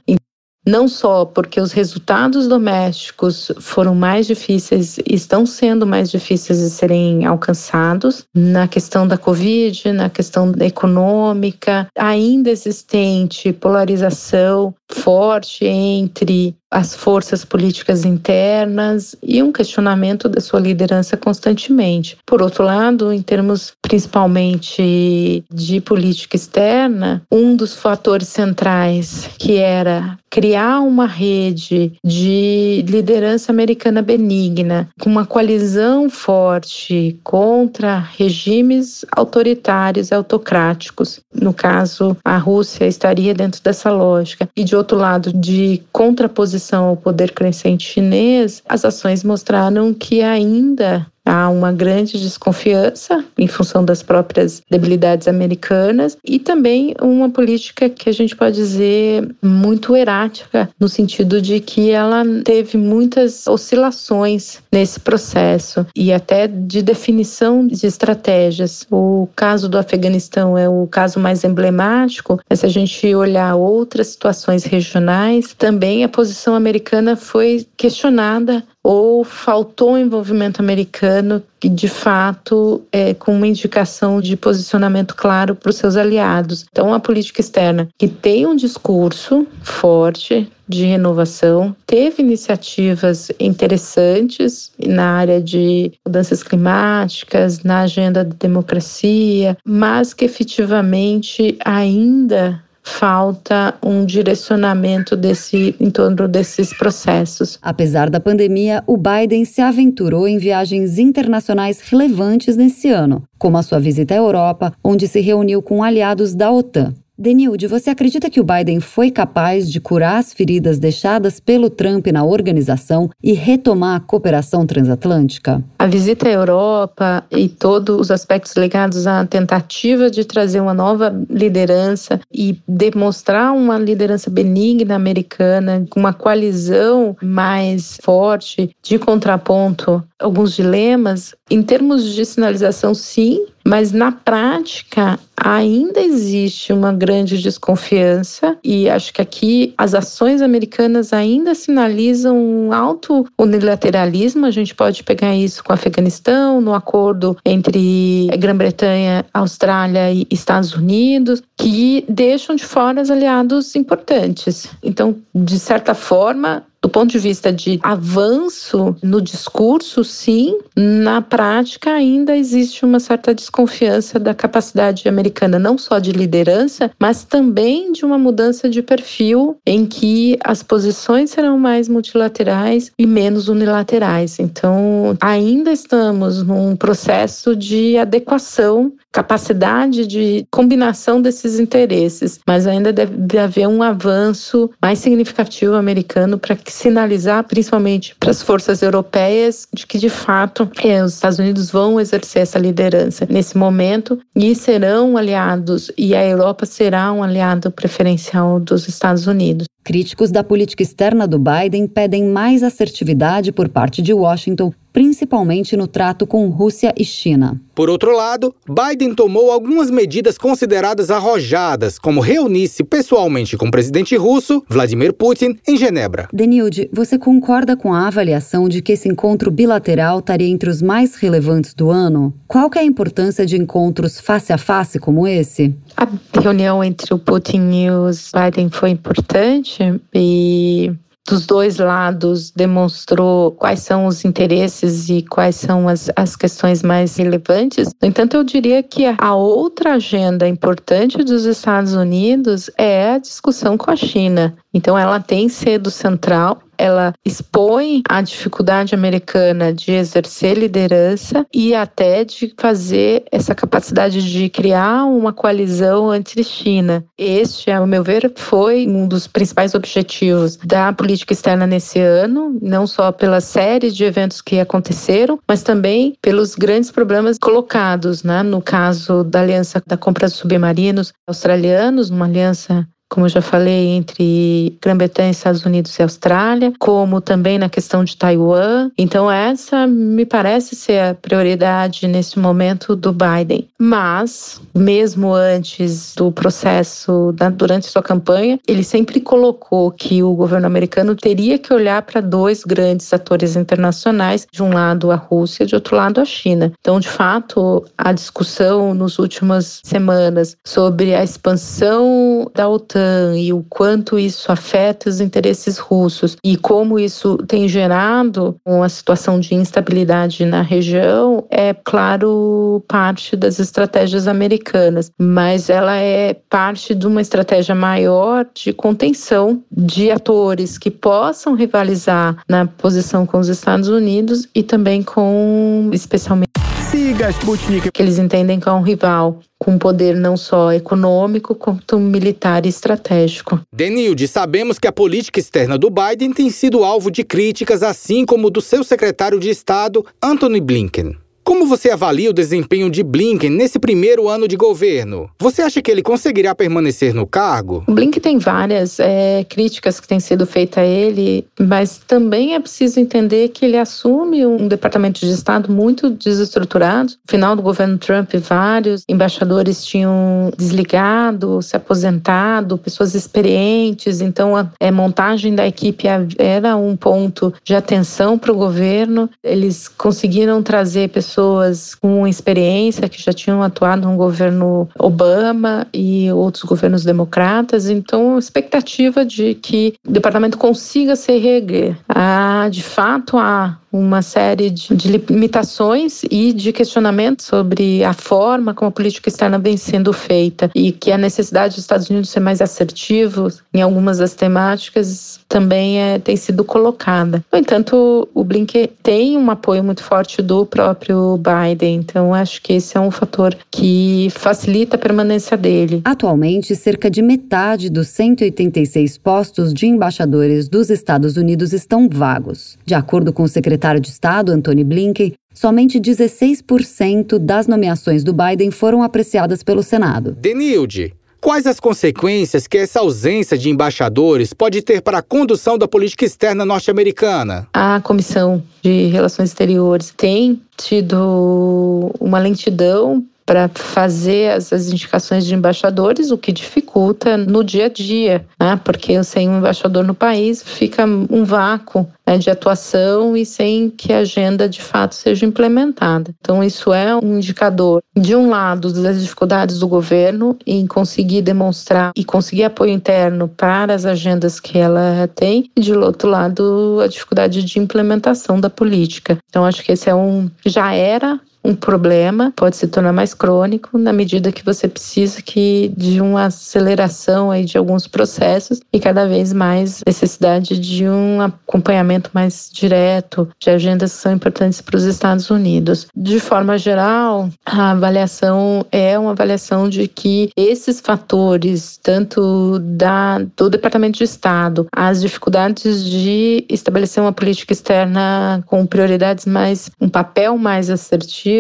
não só porque os resultados domésticos foram mais difíceis, estão sendo mais difíceis de serem alcançados, na questão da Covid, na questão econômica, ainda existente polarização forte entre as forças políticas internas e um questionamento da sua liderança constantemente. Por outro lado, em termos principalmente de política externa, um dos fatores centrais que era criar uma rede de liderança americana benigna, com uma coalizão forte contra regimes autoritários e autocráticos. No caso, a Rússia estaria dentro dessa lógica. E de outro lado, de contraposição ao poder crescente chinês, as ações mostraram que ainda Há uma grande desconfiança em função das próprias debilidades americanas e também uma política que a gente pode dizer muito erática, no sentido de que ela teve muitas oscilações nesse processo e até de definição de estratégias. O caso do Afeganistão é o caso mais emblemático, mas se a gente olhar outras situações regionais, também a posição americana foi questionada ou faltou envolvimento americano que de fato é com uma indicação de posicionamento claro para os seus aliados. Então, a política externa que tem um discurso forte de renovação, teve iniciativas interessantes na área de mudanças climáticas, na agenda da democracia, mas que efetivamente ainda falta um direcionamento desse em torno desses processos. Apesar da pandemia, o Biden se aventurou em viagens internacionais relevantes nesse ano, como a sua visita à Europa, onde se reuniu com aliados da OTAN. Denilde, você acredita que o Biden foi capaz de curar as feridas deixadas pelo Trump na organização e retomar a cooperação transatlântica? A visita à Europa e todos os aspectos ligados à tentativa de trazer uma nova liderança e demonstrar uma liderança benigna americana, uma coalizão mais forte de contraponto alguns dilemas. Em termos de sinalização, sim, mas na prática ainda existe uma grande desconfiança e acho que aqui as ações americanas ainda sinalizam um alto unilateralismo. A gente pode pegar isso com o Afeganistão, no acordo entre Grã-Bretanha, Austrália e Estados Unidos, que deixam de fora os aliados importantes. Então, de certa forma, do ponto de vista de avanço no discurso, sim, na prática ainda existe uma certa desconfiança da capacidade americana, não só de liderança, mas também de uma mudança de perfil em que as posições serão mais multilaterais e menos unilaterais. Então, ainda estamos num processo de adequação capacidade de combinação desses interesses, mas ainda deve haver um avanço mais significativo americano para sinalizar, principalmente para as forças europeias, de que de fato é, os Estados Unidos vão exercer essa liderança nesse momento e serão aliados, e a Europa será um aliado preferencial dos Estados Unidos. Críticos da política externa do Biden pedem mais assertividade por parte de Washington principalmente no trato com Rússia e China. Por outro lado, Biden tomou algumas medidas consideradas arrojadas, como reunir-se pessoalmente com o presidente russo, Vladimir Putin, em Genebra. Denilde, você concorda com a avaliação de que esse encontro bilateral estaria entre os mais relevantes do ano? Qual é a importância de encontros face a face como esse? A reunião entre o Putin e o Biden foi importante e dos dois lados demonstrou quais são os interesses e quais são as, as questões mais relevantes. No entanto, eu diria que a outra agenda importante dos Estados Unidos é a discussão com a China. Então, ela tem sido central ela expõe a dificuldade americana de exercer liderança e até de fazer essa capacidade de criar uma coalizão anti-China. Este, ao meu ver, foi um dos principais objetivos da política externa nesse ano, não só pela série de eventos que aconteceram, mas também pelos grandes problemas colocados, né? no caso da aliança da compra de submarinos australianos, uma aliança como eu já falei, entre Grã-Bretanha, Estados Unidos e Austrália, como também na questão de Taiwan. Então, essa me parece ser a prioridade nesse momento do Biden. Mas, mesmo antes do processo, durante sua campanha, ele sempre colocou que o governo americano teria que olhar para dois grandes atores internacionais, de um lado a Rússia, de outro lado a China. Então, de fato, a discussão nos últimas semanas sobre a expansão da OTAN E o quanto isso afeta os interesses russos e como isso tem gerado uma situação de instabilidade na região, é claro parte das estratégias americanas, mas ela é parte de uma estratégia maior de contenção de atores que possam rivalizar na posição com os Estados Unidos e também com, especialmente, Siga a Sputnik. Que eles entendem que é um rival com poder não só econômico, quanto militar e estratégico. Denilde, sabemos que a política externa do Biden tem sido alvo de críticas, assim como do seu secretário de Estado, Anthony Blinken. Como você avalia o desempenho de Blinken nesse primeiro ano de governo? Você acha que ele conseguirá permanecer no cargo? O Blinken tem várias é, críticas que têm sido feitas a ele, mas também é preciso entender que ele assume um departamento de Estado muito desestruturado. No final do governo Trump, vários embaixadores tinham desligado, se aposentado, pessoas experientes, então a, a é, montagem da equipe era um ponto de atenção para o governo. Eles conseguiram trazer pessoas pessoas com experiência que já tinham atuado no governo Obama e outros governos democratas. Então, expectativa de que o departamento consiga se reerguer. Há, de fato, há uma série de, de, limitações e de questionamentos sobre a forma como a política externa vem sendo feita e que a necessidade dos Estados Unidos ser mais assertivos em algumas das temáticas também é, tem sido colocada. No entanto, o Blinken tem um apoio muito forte do próprio Biden, então acho que esse é um fator que facilita a permanência dele. Atualmente, cerca de metade dos 186 postos de embaixadores dos Estados Unidos estão vagos. De acordo com o secretário de Estado, Antony Blinken, somente 16% das nomeações do Biden foram apreciadas pelo Senado. Denilde, Quais as consequências que essa ausência de embaixadores pode ter para a condução da política externa norte-americana? A Comissão de Relações Exteriores tem tido uma lentidão para fazer as, as, indicações de embaixadores, o que dificulta no dia a dia, né? porque sem um embaixador no país fica um vácuo né, de atuação e sem que a agenda de fato seja implementada. Então, isso é um indicador, de um lado, das dificuldades do governo em conseguir demonstrar e conseguir apoio interno para as agendas que ela tem, e de outro lado, a dificuldade de implementação da política. Então, acho que esse é um. Já era um problema pode se tornar mais crônico na medida que você precisa que de uma aceleração aí de alguns processos e cada vez mais necessidade de um acompanhamento mais direto de agendas que são importantes para os Estados Unidos. De forma geral, a avaliação é uma avaliação de que esses fatores, tanto da, do Departamento de Estado, as dificuldades de estabelecer uma política externa com prioridades mais, um papel mais assertivo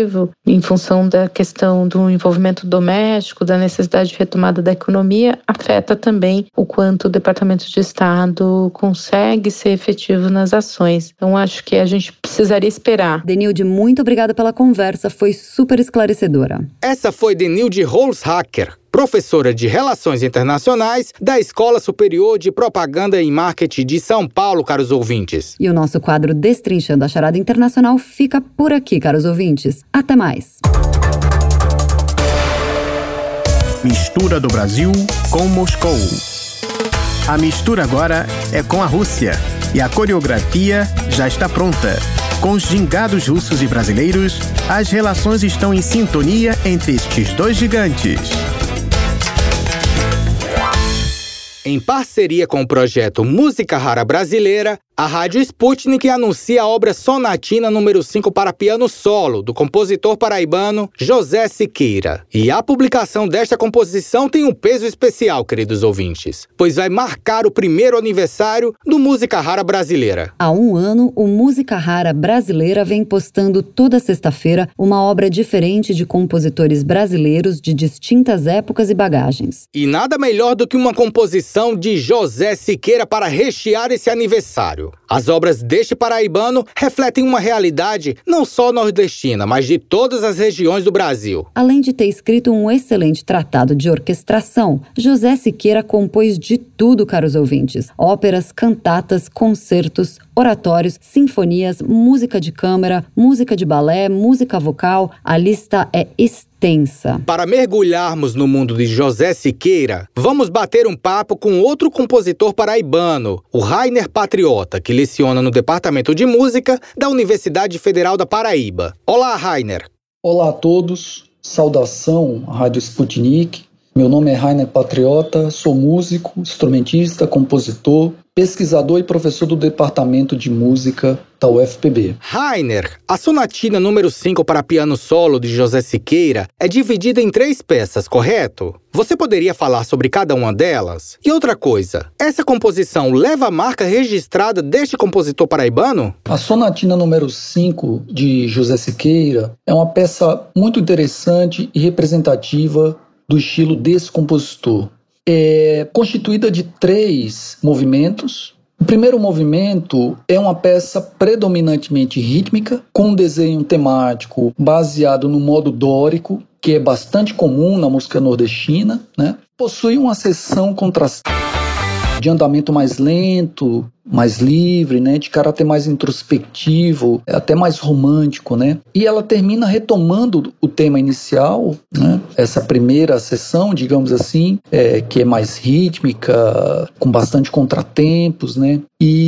em função da questão do envolvimento doméstico, da necessidade de retomada da economia, afeta também o quanto o Departamento de Estado consegue ser efetivo nas ações. Então, acho que a gente precisaria esperar. Denilde, muito obrigada pela conversa, foi super esclarecedora. Essa foi Denilde Holzhacker, professora de Relações Internacionais da Escola Superior de Propaganda e Marketing de São Paulo, caros ouvintes. E o nosso quadro Destrinchando a Charada Internacional fica por aqui, caros ouvintes. Até mais. Mistura do Brasil com Moscou. A mistura agora é com a Rússia e a coreografia já está pronta. Com os gingados russos e brasileiros, as relações estão em sintonia entre estes dois gigantes. Em parceria com o projeto Música Rara Brasileira, a Rádio Sputnik anuncia a obra Sonatina número 5 para piano solo, do compositor paraibano José Siqueira. E a publicação desta composição tem um peso especial, queridos ouvintes, pois vai marcar o primeiro aniversário do Música Rara Brasileira. Há um ano, o Música Rara Brasileira vem postando toda sexta-feira uma obra diferente de compositores brasileiros de distintas épocas e bagagens. E nada melhor do que uma composição de José Siqueira para rechear esse aniversário. As obras deste paraibano refletem uma realidade não só nordestina, mas de todas as regiões do Brasil. Além de ter escrito um excelente tratado de orquestração, José Siqueira compôs de tudo, caros ouvintes: óperas, cantatas, concertos, oratórios, sinfonias, música de câmara, música de balé, música vocal. A lista é extensa. Para mergulharmos no mundo de José Siqueira, vamos bater um papo com outro compositor paraibano, o Rainer Patriota, que leciona no Departamento de Música da Universidade Federal da Paraíba. Olá, Rainer. Olá a todos. Saudação à Rádio Sputnik. Meu nome é Rainer Patriota, sou músico, instrumentista, compositor, pesquisador e professor do Departamento de Música da UFPB. Rainer, a sonatina número 5 para piano solo de José Siqueira é dividida em três peças, correto? Você poderia falar sobre cada uma delas? E outra coisa, essa composição leva a marca registrada deste compositor paraibano? A sonatina número 5 de José Siqueira é uma peça muito interessante e representativa do estilo desse compositor. É constituída de três movimentos. O primeiro movimento é uma peça predominantemente rítmica, com um desenho temático baseado no modo dórico, que é bastante comum na música nordestina. Né? Possui uma seção contrastada de andamento mais lento, mais livre, né, de caráter mais introspectivo, até mais romântico, né? E ela termina retomando o tema inicial, né? Essa primeira sessão, digamos assim, é, que é mais rítmica, com bastante contratempos, né? E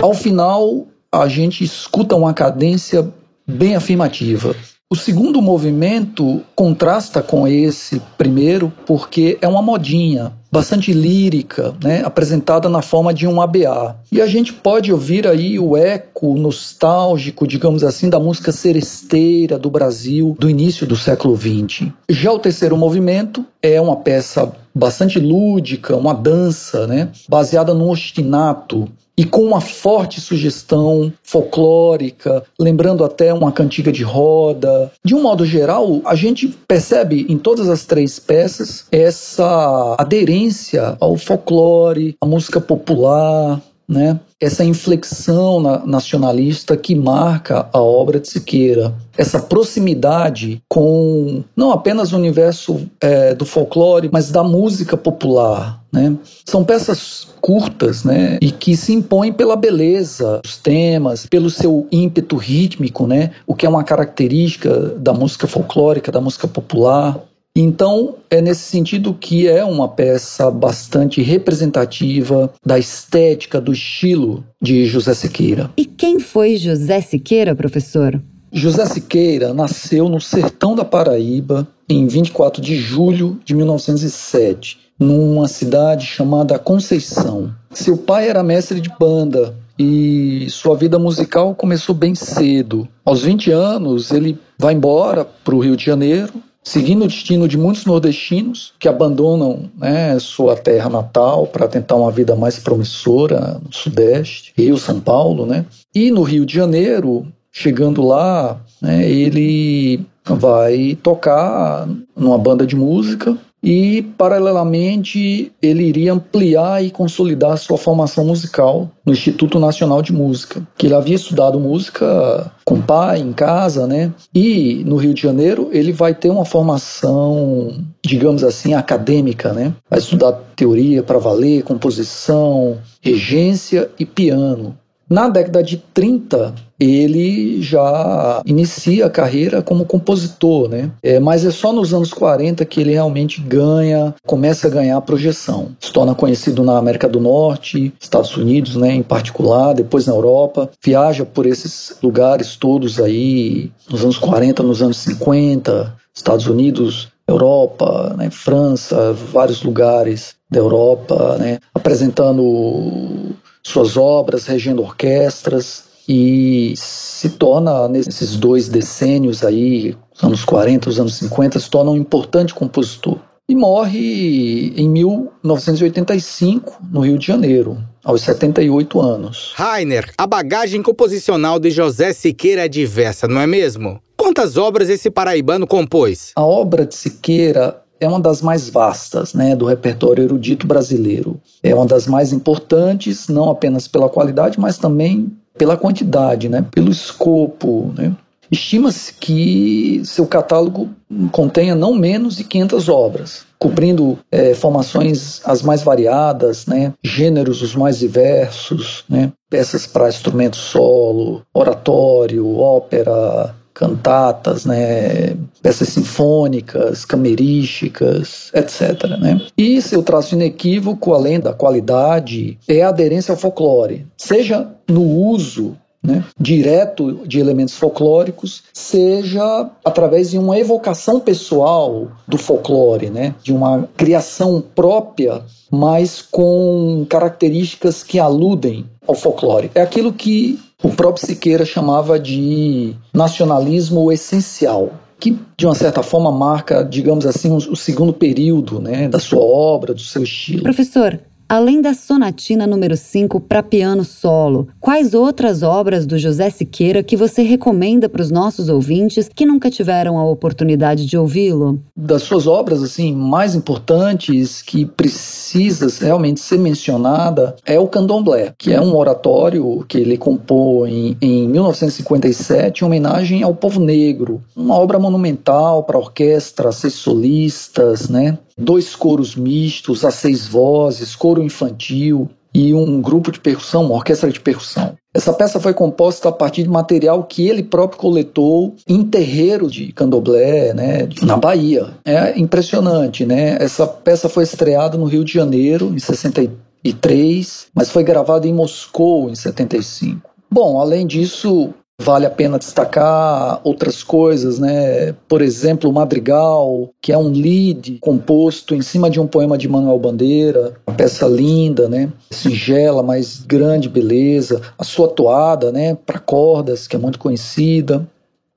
ao final a gente escuta uma cadência bem afirmativa. O segundo movimento contrasta com esse primeiro porque é uma modinha bastante lírica, né, apresentada na forma de um ABA. E a gente pode ouvir aí o eco nostálgico, digamos assim, da música seresteira do Brasil do início do século XX. Já o terceiro movimento é uma peça bastante lúdica, uma dança, né, baseada no ostinato, e com uma forte sugestão folclórica, lembrando até uma cantiga de roda. De um modo geral, a gente percebe em todas as três peças essa aderência ao folclore, à música popular, né? Essa inflexão na, nacionalista que marca a obra de Siqueira, essa proximidade com não apenas o universo é, do folclore, mas da música popular. Né? São peças curtas né? e que se impõem pela beleza dos temas, pelo seu ímpeto rítmico, né? o que é uma característica da música folclórica, da música popular. Então, é nesse sentido que é uma peça bastante representativa da estética, do estilo de José Siqueira. E quem foi José Siqueira, professor? José Siqueira nasceu no sertão da Paraíba em 24 de julho de 1907, numa cidade chamada Conceição. Seu pai era mestre de banda e sua vida musical começou bem cedo. Aos 20 anos, ele vai embora para o Rio de Janeiro seguindo o destino de muitos nordestinos que abandonam né, sua terra natal para tentar uma vida mais promissora no Sudeste, Rio, São Paulo, né? E no Rio de Janeiro, chegando lá, né, ele vai tocar numa banda de música e, paralelamente, ele iria ampliar e consolidar sua formação musical no Instituto Nacional de Música, que ele havia estudado música com o pai, em casa, né? E no Rio de Janeiro ele vai ter uma formação, digamos assim, acadêmica, né? Vai estudar teoria para valer, composição, regência e piano. Na década de 30, ele já inicia a carreira como compositor, né? É, mas é só nos anos 40 que ele realmente ganha, começa a ganhar projeção. Se torna conhecido na América do Norte, Estados Unidos, né, em particular, depois na Europa, viaja por esses lugares todos aí, nos anos 40, nos anos 50, Estados Unidos, Europa, né, França, vários lugares da Europa, né, apresentando suas obras, regendo orquestras e se torna, nesses dois decênios aí, os anos 40, os anos 50, se torna um importante compositor. E morre em 1985, no Rio de Janeiro, aos 78 anos. Rainer, a bagagem composicional de José Siqueira é diversa, não é mesmo? Quantas obras esse paraibano compôs? A obra de Siqueira é uma das mais vastas né, do repertório erudito brasileiro. É uma das mais importantes, não apenas pela qualidade, mas também pela quantidade, né, pelo escopo. Né. Estima-se que seu catálogo contenha não menos de 500 obras, cobrindo é, formações as mais variadas, né? gêneros os mais diversos, né? peças para instrumento solo, oratório, ópera, cantatas, né, peças sinfônicas, camerísticas, etc. Né? E seu traço inequívoco, além da qualidade, é a aderência ao folclore, seja no uso né, direto de elementos folclóricos, seja através de uma evocação pessoal do folclore, né, de uma criação própria, mas com características que aludem ao folclore. É aquilo que o próprio Siqueira chamava de nacionalismo essencial, que de uma certa forma marca, digamos assim, o segundo período né, da sua obra, do seu estilo. Professor, Além da Sonatina número 5 para piano solo, quais outras obras do José Siqueira que você recomenda para os nossos ouvintes que nunca tiveram a oportunidade de ouvi-lo? Das suas obras assim mais importantes que precisa realmente ser mencionada é o Candomblé, que é um oratório que ele compôs em 1957 em homenagem ao povo negro, uma obra monumental para orquestra, seis solistas, né? Dois coros mistos a seis vozes, coro infantil e um grupo de percussão, uma orquestra de percussão. Essa peça foi composta a partir de material que ele próprio coletou em terreiro de candomblé, né, na Bahia. É impressionante, né? Essa peça foi estreada no Rio de Janeiro em 63, mas foi gravada em Moscou em 75. Bom, além disso, Vale a pena destacar outras coisas, né? Por exemplo, o Madrigal, que é um lead composto em cima de um poema de Manuel Bandeira, uma peça linda, né? Singela, mas grande beleza. A sua toada, né? Para cordas, que é muito conhecida.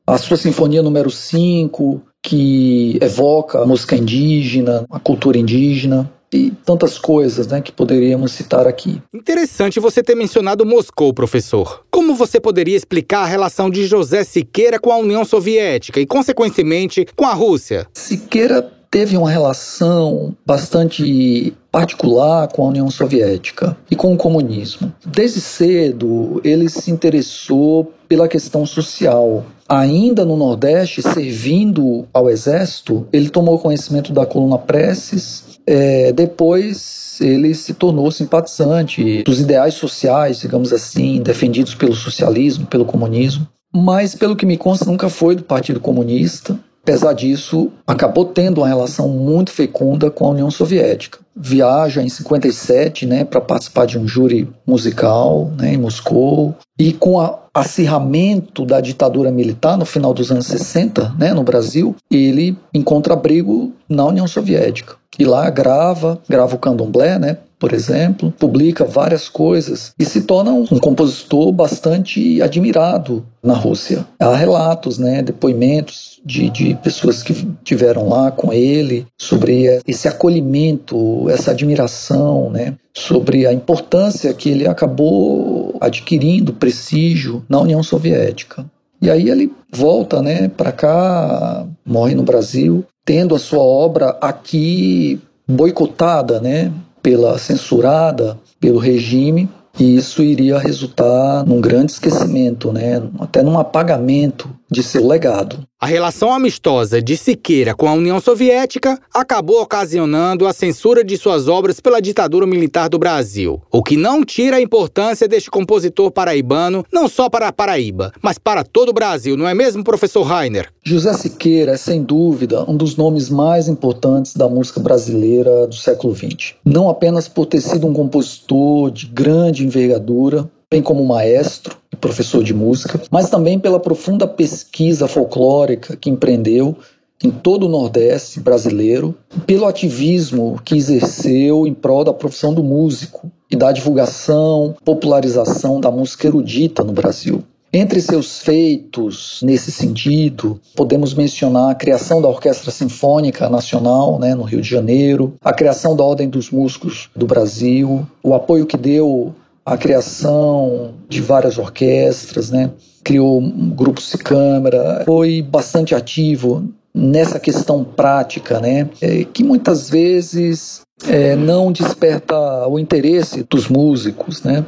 A sua Sinfonia número 5, que evoca a música indígena, a cultura indígena e tantas coisas né, que poderíamos citar aqui. Interessante você ter mencionado Moscou, professor. Como você poderia explicar a relação de José Siqueira com a União Soviética e, consequentemente, com a Rússia? Siqueira teve uma relação bastante particular com a União Soviética e com o comunismo. Desde cedo, ele se interessou pela questão social. Ainda no Nordeste, servindo ao exército, ele tomou conhecimento da coluna Presses é, depois ele se tornou simpatizante dos ideais sociais, digamos assim, defendidos pelo socialismo, pelo comunismo. Mas, pelo que me consta, nunca foi do Partido Comunista. Apesar disso, acabou tendo uma relação muito fecunda com a União Soviética. Viaja em 57 né, para participar de um júri musical né, em Moscou. E com o acirramento da ditadura militar no final dos anos 60 né, no Brasil, ele encontra abrigo na União Soviética. E lá grava, grava o candomblé, né? Por exemplo, publica várias coisas e se torna um, compositor bastante admirado na Rússia. Há relatos, né, depoimentos de, de pessoas que tiveram lá com ele sobre esse acolhimento, essa admiração, né, sobre a importância que ele acabou adquirindo prestígio na União Soviética. E aí ele volta, né, para cá, morre no Brasil tendo a sua obra aqui boicotada, né, pela censurada pelo regime, e isso iria resultar num grande esquecimento, né, até num apagamento de seu legado. A relação amistosa de Siqueira com a União Soviética acabou ocasionando a censura de suas obras pela ditadura militar do Brasil, o que não tira a importância deste compositor paraibano, não só para a Paraíba, mas para todo o Brasil, não é mesmo, professor Rainer? José Siqueira é, sem dúvida, um dos nomes mais importantes da música brasileira do século XX. Não apenas por ter sido um compositor de grande envergadura, bem como maestro e professor de música, mas também pela profunda pesquisa folclórica que empreendeu em todo o Nordeste brasileiro, pelo ativismo que exerceu em prol da profissão do músico e da divulgação, popularização da música erudita no Brasil. Entre seus feitos nesse sentido, podemos mencionar a criação da Orquestra Sinfônica Nacional né, no Rio de Janeiro, a criação da Ordem dos Músicos do Brasil, o apoio que deu a criação de várias orquestras, né? criou grupos de câmara, foi bastante ativo nessa questão prática, né? É, que muitas vezes é, não desperta o interesse dos músicos, né?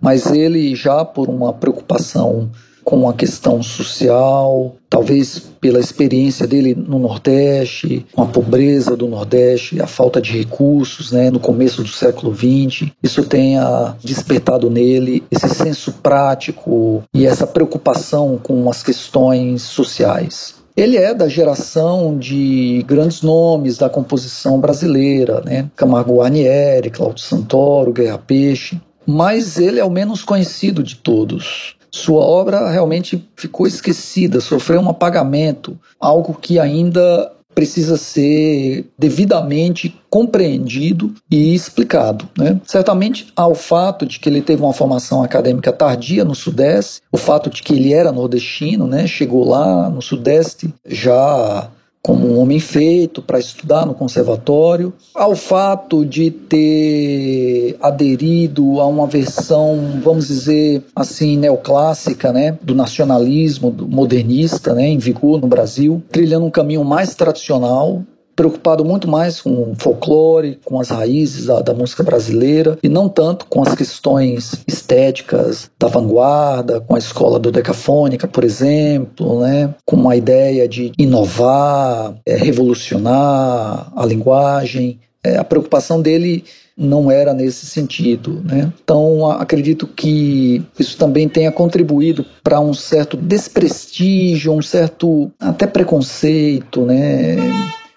mas ele já por uma preocupação com a questão social, talvez pela experiência dele no Nordeste, com a pobreza do Nordeste, a falta de recursos né, no começo do século XX, isso tenha despertado nele esse senso prático e essa preocupação com as questões sociais. Ele é da geração de grandes nomes da composição brasileira, né? Camargo Guarnieri, Cláudio Santoro, Guerra Peixe, mas ele é o menos conhecido de todos. Sua obra realmente ficou esquecida, sofreu um apagamento, algo que ainda precisa ser devidamente compreendido e explicado. Né? Certamente ao fato de que ele teve uma formação acadêmica tardia no Sudeste, o fato de que ele era nordestino, né? chegou lá no Sudeste já como um homem feito para estudar no conservatório, ao fato de ter aderido a uma versão, vamos dizer assim, neoclássica, né, do nacionalismo modernista, né, em vigor no Brasil, trilhando um caminho mais tradicional, preocupado muito mais com o folclore, com as raízes da, da, música brasileira e não tanto com as questões estéticas da vanguarda, com a escola do decafônica, por exemplo, né? com a ideia de inovar, é, revolucionar a linguagem. É, a preocupação dele não era nesse sentido. Né? Então, acredito que isso também tenha contribuído para um certo desprestígio, um certo até preconceito, né?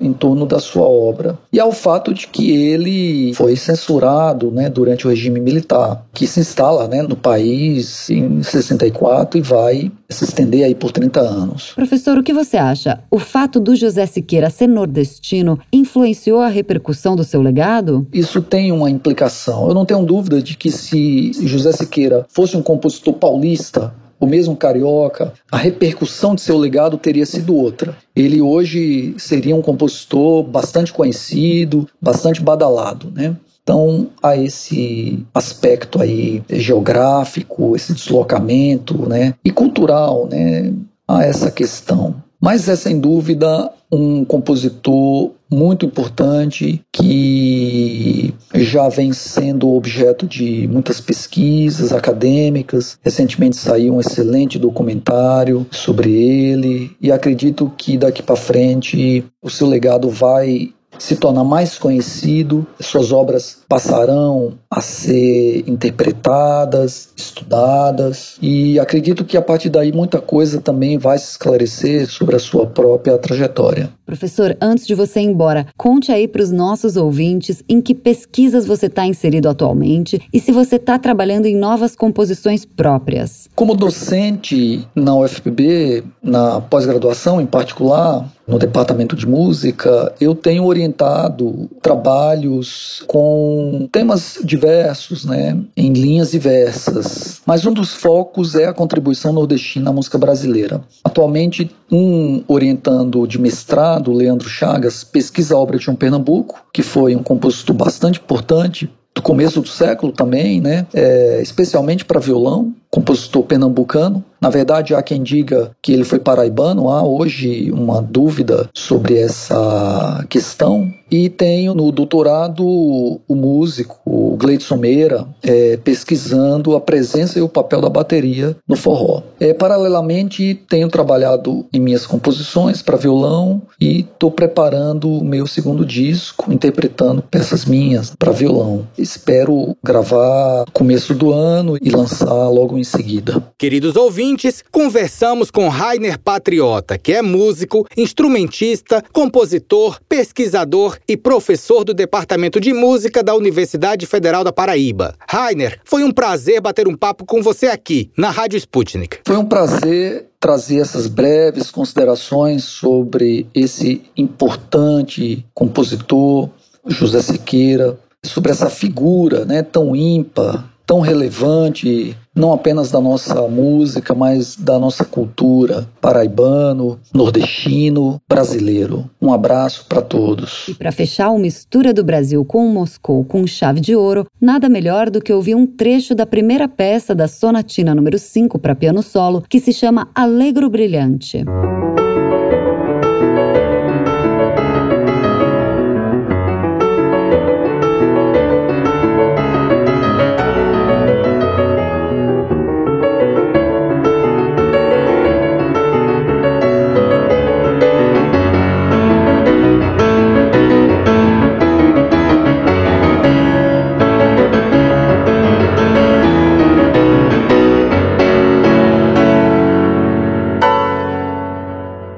Em torno da sua obra. E ao fato de que ele foi censurado né, durante o regime militar, que se instala né, no país em 64 e vai se estender aí por 30 anos. Professor, o que você acha? O fato do José Siqueira ser nordestino influenciou a repercussão do seu legado? Isso tem uma implicação. Eu não tenho dúvida de que se José Siqueira fosse um compositor paulista, o mesmo carioca, a repercussão de seu legado teria sido outra. Ele hoje seria um compositor bastante conhecido, bastante badalado, né? Então, há esse aspecto aí geográfico, esse deslocamento, né, e cultural, né, a essa questão. Mas é sem dúvida um compositor muito importante que já vem sendo objeto de muitas pesquisas acadêmicas. Recentemente saiu um excelente documentário sobre ele e acredito que daqui para frente o seu legado vai se tornar mais conhecido, suas obras passarão a ser interpretadas, estudadas, e acredito que a partir daí muita coisa também vai se esclarecer sobre a sua própria trajetória. Professor, antes de você ir embora, conte aí para os nossos ouvintes em que pesquisas você está inserido atualmente e se você está trabalhando em novas composições próprias. Como docente na UFPB, na pós-graduação em particular, no departamento de música, eu tenho orientado trabalhos com temas diversos, né, em linhas diversas. Mas um dos focos é a contribuição nordestina à música brasileira. Atualmente, um orientando de mestrado, Leandro Chagas, pesquisa a obra de João Pernambuco, que foi um compositor bastante importante do começo do século também, né, é, especialmente para violão, compositor pernambucano. Na verdade, há quem diga que ele foi paraibano, há hoje uma dúvida sobre essa questão. E tenho no doutorado o músico Gleidson Meira é, pesquisando a presença e o papel da bateria no forró. É, paralelamente, tenho trabalhado em minhas composições para violão e estou preparando o meu segundo disco, interpretando peças minhas para violão. Espero gravar no começo do ano e lançar logo em seguida. Queridos ouvintes, conversamos com Rainer Patriota, que é músico, instrumentista, compositor, pesquisador e professor do Departamento de Música da Universidade Federal da Paraíba. Rainer, foi um prazer bater um papo com você aqui, na Rádio Sputnik. Foi um prazer trazer essas breves considerações sobre esse importante compositor, José Siqueira, sobre essa figura né, tão ímpar tão relevante, não apenas da nossa música, mas da nossa cultura paraibano, nordestino, brasileiro. Um abraço para todos. E para fechar o Mistura do Brasil com Moscou com chave de ouro, nada melhor do que ouvir um trecho da primeira peça da Sonatina número 5 para piano solo, que se chama Alegro Brilhante.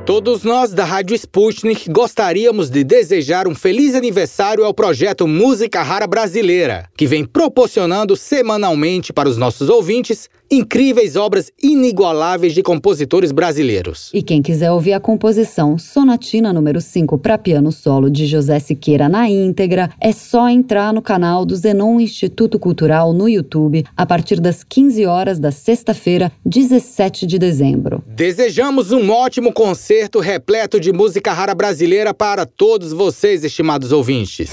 Todos nós da Rádio Sputnik gostaríamos de desejar um feliz aniversário ao projeto Música Rara Brasileira, que vem proporcionando semanalmente para os nossos ouvintes incríveis obras inigualáveis de compositores brasileiros. E quem quiser ouvir a composição Sonatina número 5 para piano solo de José Siqueira na íntegra, é só entrar no canal do Zenon Instituto Cultural no YouTube a partir das 15 horas da sexta-feira, 17 de dezembro. Desejamos um ótimo concerto repleto de música rara brasileira para todos vocês, estimados ouvintes.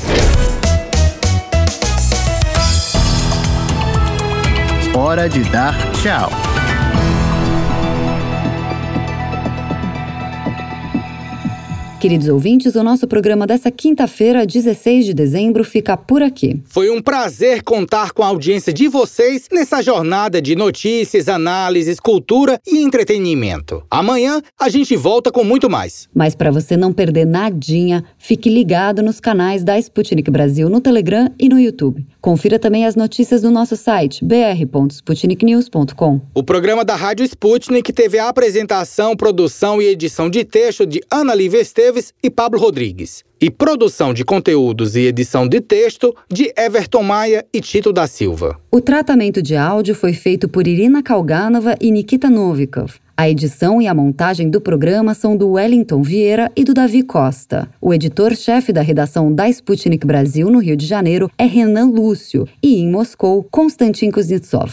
Hora de dar tchau. Queridos ouvintes, o nosso programa dessa quinta-feira, 16 de dezembro, fica por aqui. Foi um prazer contar com a audiência de vocês nessa jornada de notícias, análises, cultura e entretenimento. Amanhã a gente volta com muito mais. Mas para você não perder nadinha, fique ligado nos canais da Sputnik Brasil no Telegram e no YouTube. Confira também as notícias no nosso site br.sputniknews.com. O programa da Rádio Sputnik teve a apresentação, produção e edição de texto de Ana Lívia Esteves e Pablo Rodrigues. E produção de conteúdos e edição de texto de Everton Maia e Tito da Silva. O tratamento de áudio foi feito por Irina Kalganova e Nikita Novikov. A edição e a montagem do programa são do Wellington Vieira e do Davi Costa. O editor-chefe da redação da Sputnik Brasil no Rio de Janeiro é Renan Lúcio e em Moscou, Konstantin Kuznetsov.